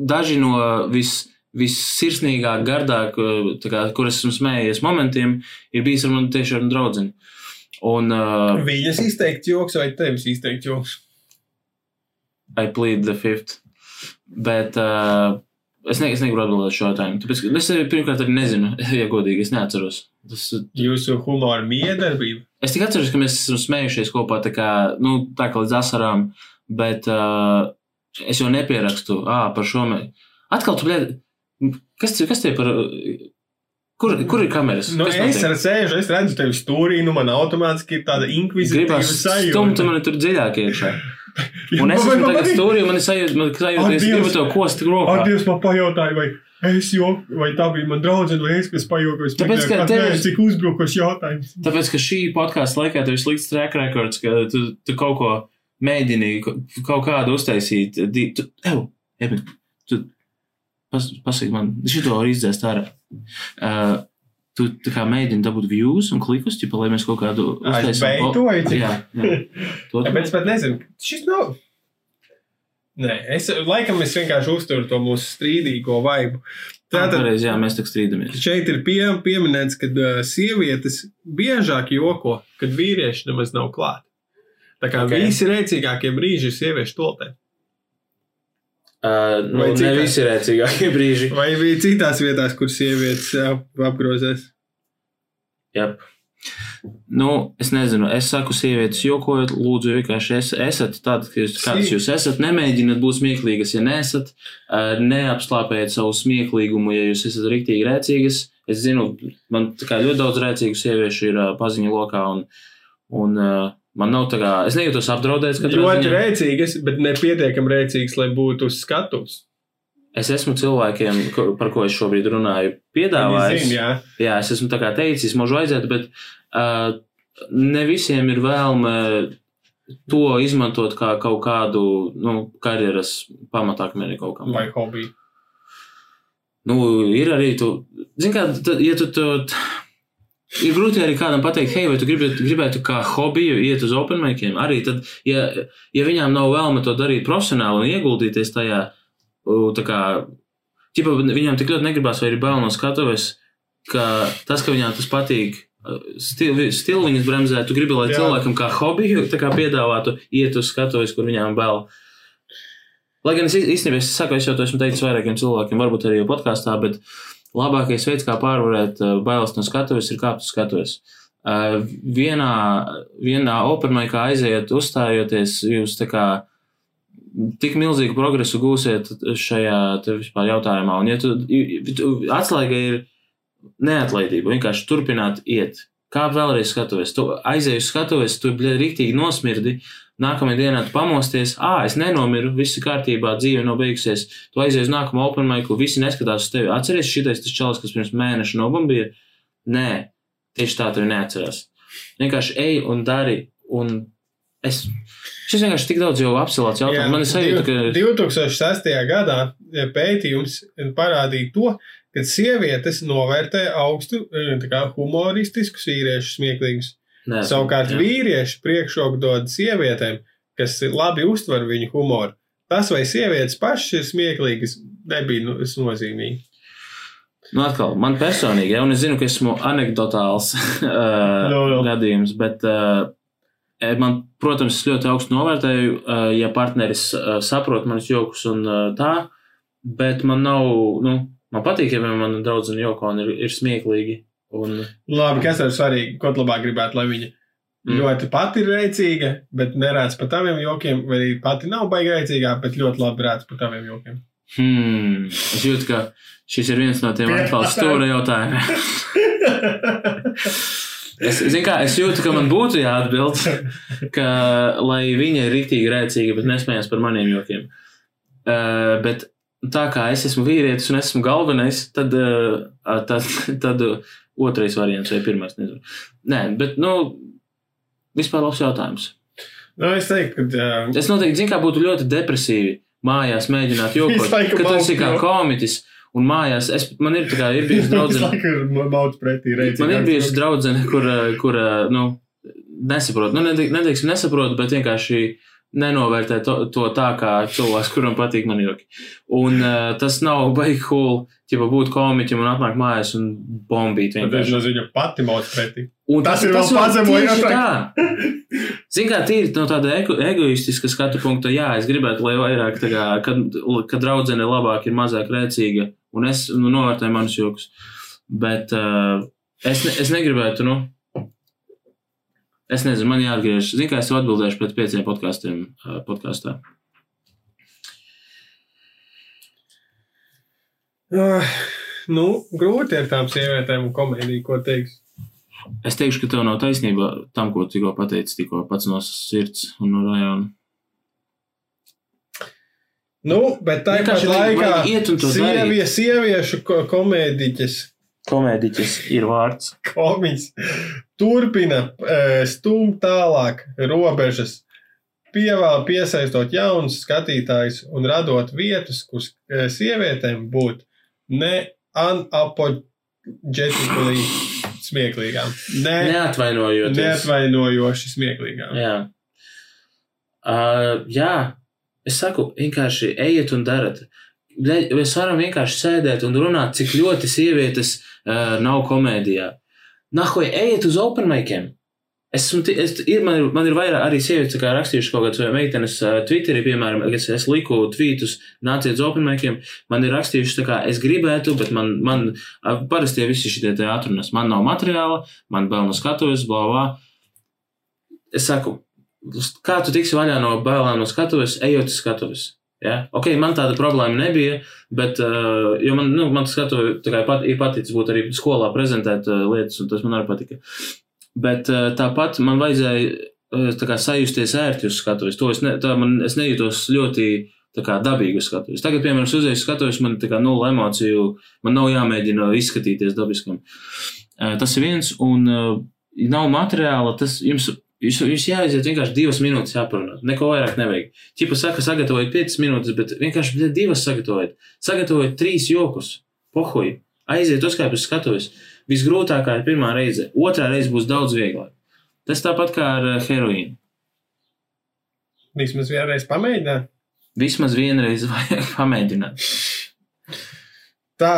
daži no vis, vissirsnīgāk, gardāk, tā kā, kur es esmu smējies momentiem, ir bijis ar mani tieši ar draudzeni. Un uh, Viņas izteikt joks vai tevis izteikt joks? I plead the fifth. Bet uh, es, ne, es negribu atbildēt šo jautājumu. Tāpēc, es arī pirmkārt arī nezinu, [LAUGHS] ja godīgi, es neatceros. Tas, Jūsu humora miedarbība. Es tikai atceros, ka mēs esam smējušies kopā tā kā, nu, tā kā līdz asarām, bet uh, es jau nepierakstu, ā, par šo mē. Atkal tu, bļēd, kas, kas tie par, kur, kur ir kameras? Nu, Kas es notiek? ar sēžu, es redzu tevi stūrī, nu man automātiski ir tāda inkvizitīva Gribās stumt sajūta. mani tur dziļāk iekšā. [LAUGHS] Un es esmu tagad stūrī, man ir sajūta, man ir sajūta, ka es gribu to kost Ar rokā. Dievs man pajautāja, vai es joku, vai tā bija man draudzene, vai es, kas pajokoju. Es Tāpēc, ka tev- nē, cik uzbrukošs jautājums. Tāpēc, ka šī podkāstu laikā tev ir slikts track records, ka tu, tu kaut ko mēģini, kaut kādu uztaisīt. Tu, ev, Ebi, tu pas, pasaki man, šito var izdzēst ārā. Uh, tu kā mēģini dabūt views un klikus, ķipa, lai mēs kaut kādu jā. To tu- Tāpēc pat nezinu, šis nav. Nē, es laikam es vienkārši uzturu to mūsu strīdīgo vaibu. Tātad Pareizi, jā, mēs tā strīdamies. šeit ir pie, pieminēts, ka uh, sievietes biežāk joko, kad vīrieši nemaz nav klāt. Tā kā Ok. okay. visi rēcīgākie brīži ir sieviešu toltē. Uh, nu, ne visi rēcīgākie brīži. Vai bija citās vietās, kur sievietes ap, apgrozēs? Jā. Nu, es nezinu, es saku, sievietes jokojot, lūdzu, vienkārši es, esat tādas, ka jūs, esat. Nemēģiniet būt smieklīgas, ja nesat. Neapslāpējiet savu smieklīgumu, ja jūs esat rīktīgi rēcīgas. Es zinu, man tā kā ļoti daudz rēcīgu sieviešu ir paziņu lokā, un, un uh, man nav tā kā, es nejūtos apdraudēts, ka Ļoti rēcīgas, bet nepietiekami rēcīgas, lai būtu uz skatuves. es esmu cilvēkiem, ko- par ko es šobrīd runāju, piedāvājis. zina, jā. Jā, es esmu tā kā teicis, mūžu aiziet, bet uh, ne visiem ir vēlme to izmantot kā kaut kādu nu, karjeras pamatakmeni kaut kam. Vai hobiju. Nu, ir arī tu, zini, kā, ja tu to. Ir grūti arī kādam pateikt, hei, vai tu gribētu, gribētu kā hobiju iet uz open maikiem. Arī tad, ja, ja viņām nav vēlme to darīt profesionāli un ieguldīties tajā, tā kā, ķipa, viņām tik ļoti negribās, vai ir bail no skatuves, ka tas, ka viņām tas patīk, stil, stilu viņas bremzē, tu gribi, lai Jā. cilvēkam kā hobiju tā kā piedāvātu iet uz skatuves, kur viņām bail. Lai gan es īstenībā es saku, es jau to esmu teicis vairākiem cilvēkiem, varbūt arī podkāstā, bet labākais veids, kā pārvarēt uh, bailes no skatuves, ir kāpt uz skatuves. Uh, vienā, vienā opermaikā aiziet, uzstājoties, jūs tā kā tik milzīgu progresu gūsiet šajā jautājumā. Un, ja tu, tu atslēga ir neatlaidība, vienkārši turpināt iet. Kā vēlreiz skatuves, tu aizēji uz skatuves, tu bļa, riktīgi nosmirdi, nākamajā dienā tu pamosties, ah, es nenomiru, viss ir kārtībā, dzīve nav beigusies. Tu aizies uz nākamo open maiku, visi neskatās uz tevi. Atceries šitais tas čalis, kas pirms mēneša nobombīja? Nē, tieši tā tevi neatcerās. Vienkārši ej un dari, un es, šis vienkārši tik daudz jau apsilāts jautājums. Man ir sajūta, ka 2006. gadā pētījums parādīja to, ka sievietes novērtē augstu eh, tā kā humoristiskus vīriešus smieklīgus. Nē, Savukārt jā. vīrieši priekšroku dod sievietēm, kas labi uztver viņu humoru. Tas, vai sievietes pašas ir smieklīgas, nebija nu, nozīmīgi. Nu, atkal, man personīgi, ja, un es zinu, ka esmu anekdotāls No, [LAUGHS] no. gadījums, bet uh, man, protams, es ļoti augstu novērtēju, uh, ja partneris uh, saprot manas jokus un uh, tā, bet man nav, nu, man patīk, ja man draudzene joko un ir, ir smieklīgi. Un, Labi, kas ir svarīgi? Ko tu labāk gribētu, lai viņa Mm. ļoti pati ir rēcīga, bet nerāds par taviem jokiem, vai arī pati nav baigta rēcīgā, bet ļoti labi rāds par taviem jokiem? hmm, es jūtu, ka šis ir viens no tiem atkal stūra jautājumiem. [LAUGHS] Es, kā, es jūtu, ka man būtu jāatbild, ka, lai viņa ir rīktīgi rēcīga, bet nesmējās par maniem jokiem. Uh, bet tā kā es esmu vīrietis un esmu galvenais, tad, uh, tad, tad uh, otrais variants vai pirmais, nezinu. Nē, bet, nu, vispār labs jautājums. Nu, es teiktu, ka uh, Es noteikti zinu, kā būtu ļoti depresīvi mājās mēģināt [LAUGHS] jokot, Visu laiku ka tu esi kā komiķis. Un mājās, es, man ir kā ir bijusi [LAUGHS] draudzene, ir man ir bijusi draudzene, kur, kur, nu, nesaprot, nu, neteik- neteiksim nesaprot, bet vienkārši nenovērtē to, to tā kā cilvēks, kuram patīk man joki. Un uh, tas nav [LAUGHS] baigi cool, ja būt komiķim un atnākt mājās un bombīt Tas vienkārši. no viņa pati mauts pretī. Un Tas ir vēl var pazemojot, tieši tā. Zini, kā tīri no tāda ego, egoistiska skatu punkta, jā, es gribētu, lai vairāk, kā, kad, kad draudzene labāk ir mazāk rēcīga, un es nu, novērtēju manus joks. Bet uh, es, ne, es negribētu, nu, es nezinu, man jāatgriežas. Zini, kā es atbildēšu pēc pieciem podkāstiem podkāstā. Uh, nu, grūti ar tām sievietēm un komēdiju, ko teiks. Es teikšu, ka tev nav taisnība tam, ko tikko pateici, tikko pats no sirds un no rajona. Nu, bet vajag iet un to darīt. sievie, sieviešu ko- komēdiķis, Komēdiķis ir vārds. komiķis turpina eh, stumt tālāk robežas, pievēl piesaistot jaunus skatītājus un radot vietas, kur eh, sievietēm būt ne anapoģetikli smieklīgām, ne, Neatvainojoties. neatvainojoši smieklīgām. Jā. Uh, jā, es saku, vienkārši ejiet un dariet. Bļaļ, Mēs varam vienkārši sēdēt un runāt, cik ļoti sievietes uh, nav komēdijā. Nahoj, ejiet uz open maikiem. Esmu, es, ir, man, ir, man ir vairāk arī sievietes kā rakstījuši kaut kādas meitenes uh, Twitterī, piemēram, es, es liku tvītus, nāciet uz open maikiem. Man ir rakstījuši, tā kā es gribētu, bet man, man uh, parasti visi šie te atrunas. Man nav materiāla, man vēl no skatuves, blā, blā. Es saku, kā tu tiksi vaļā no bailēm no skatuves, ejot uz skatuves. Ja? Ok, man tāda problēma nebija, bet, uh, man, nu, man kā pat, ir paticis būt arī skolā prezentēt uh, lietas, un tas man arī patika. Bet uh, tāpat man vajadzēja kā sajusties ērti uz skatuves. To es, ne, man, es nejūtos ļoti kā dabīgi uz skatuves. Tagad, piemēram, uz uzējas skatuves man kā nulle emociju, man nav jāmēģina izskatīties dabiskam. Tas ir viens, un nav materiāla, tas jums Jūs, jūs jāaiziet vienkārši divas minūtes jāparunā. Neko vairāk nevajag. Čipa saka, sagatavojiet piecas minūtes, bet vienkārši divas sagatavojiet. Sagatavojiet trīs jokus. Pohoji. aiziet uzkāpt uz skatuves. Visgrūtākā ir pirmā reize, otrā reize būs daudz vieglāk. Tas tāpat kā ar eh, heroīnu. Vismaz vienreiz pamēģināt. Vismaz vienreiz [LAUGHS] vajag pamēģināt. Tā,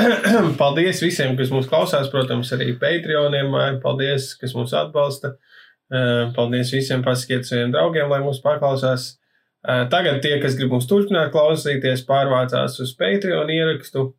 [CLEARS THROAT] paldies visiem, kas mūs klausās, protams, arī Patreoniem. Paldies, kas mūs atbalsta. Eh, Paldies visiem, pasakiet saviem draugiem, lai mūs paklausās. Eh, Tagad tie, kas grib mums turpināt klausīties, pārvācās uz Patreon ierakstu.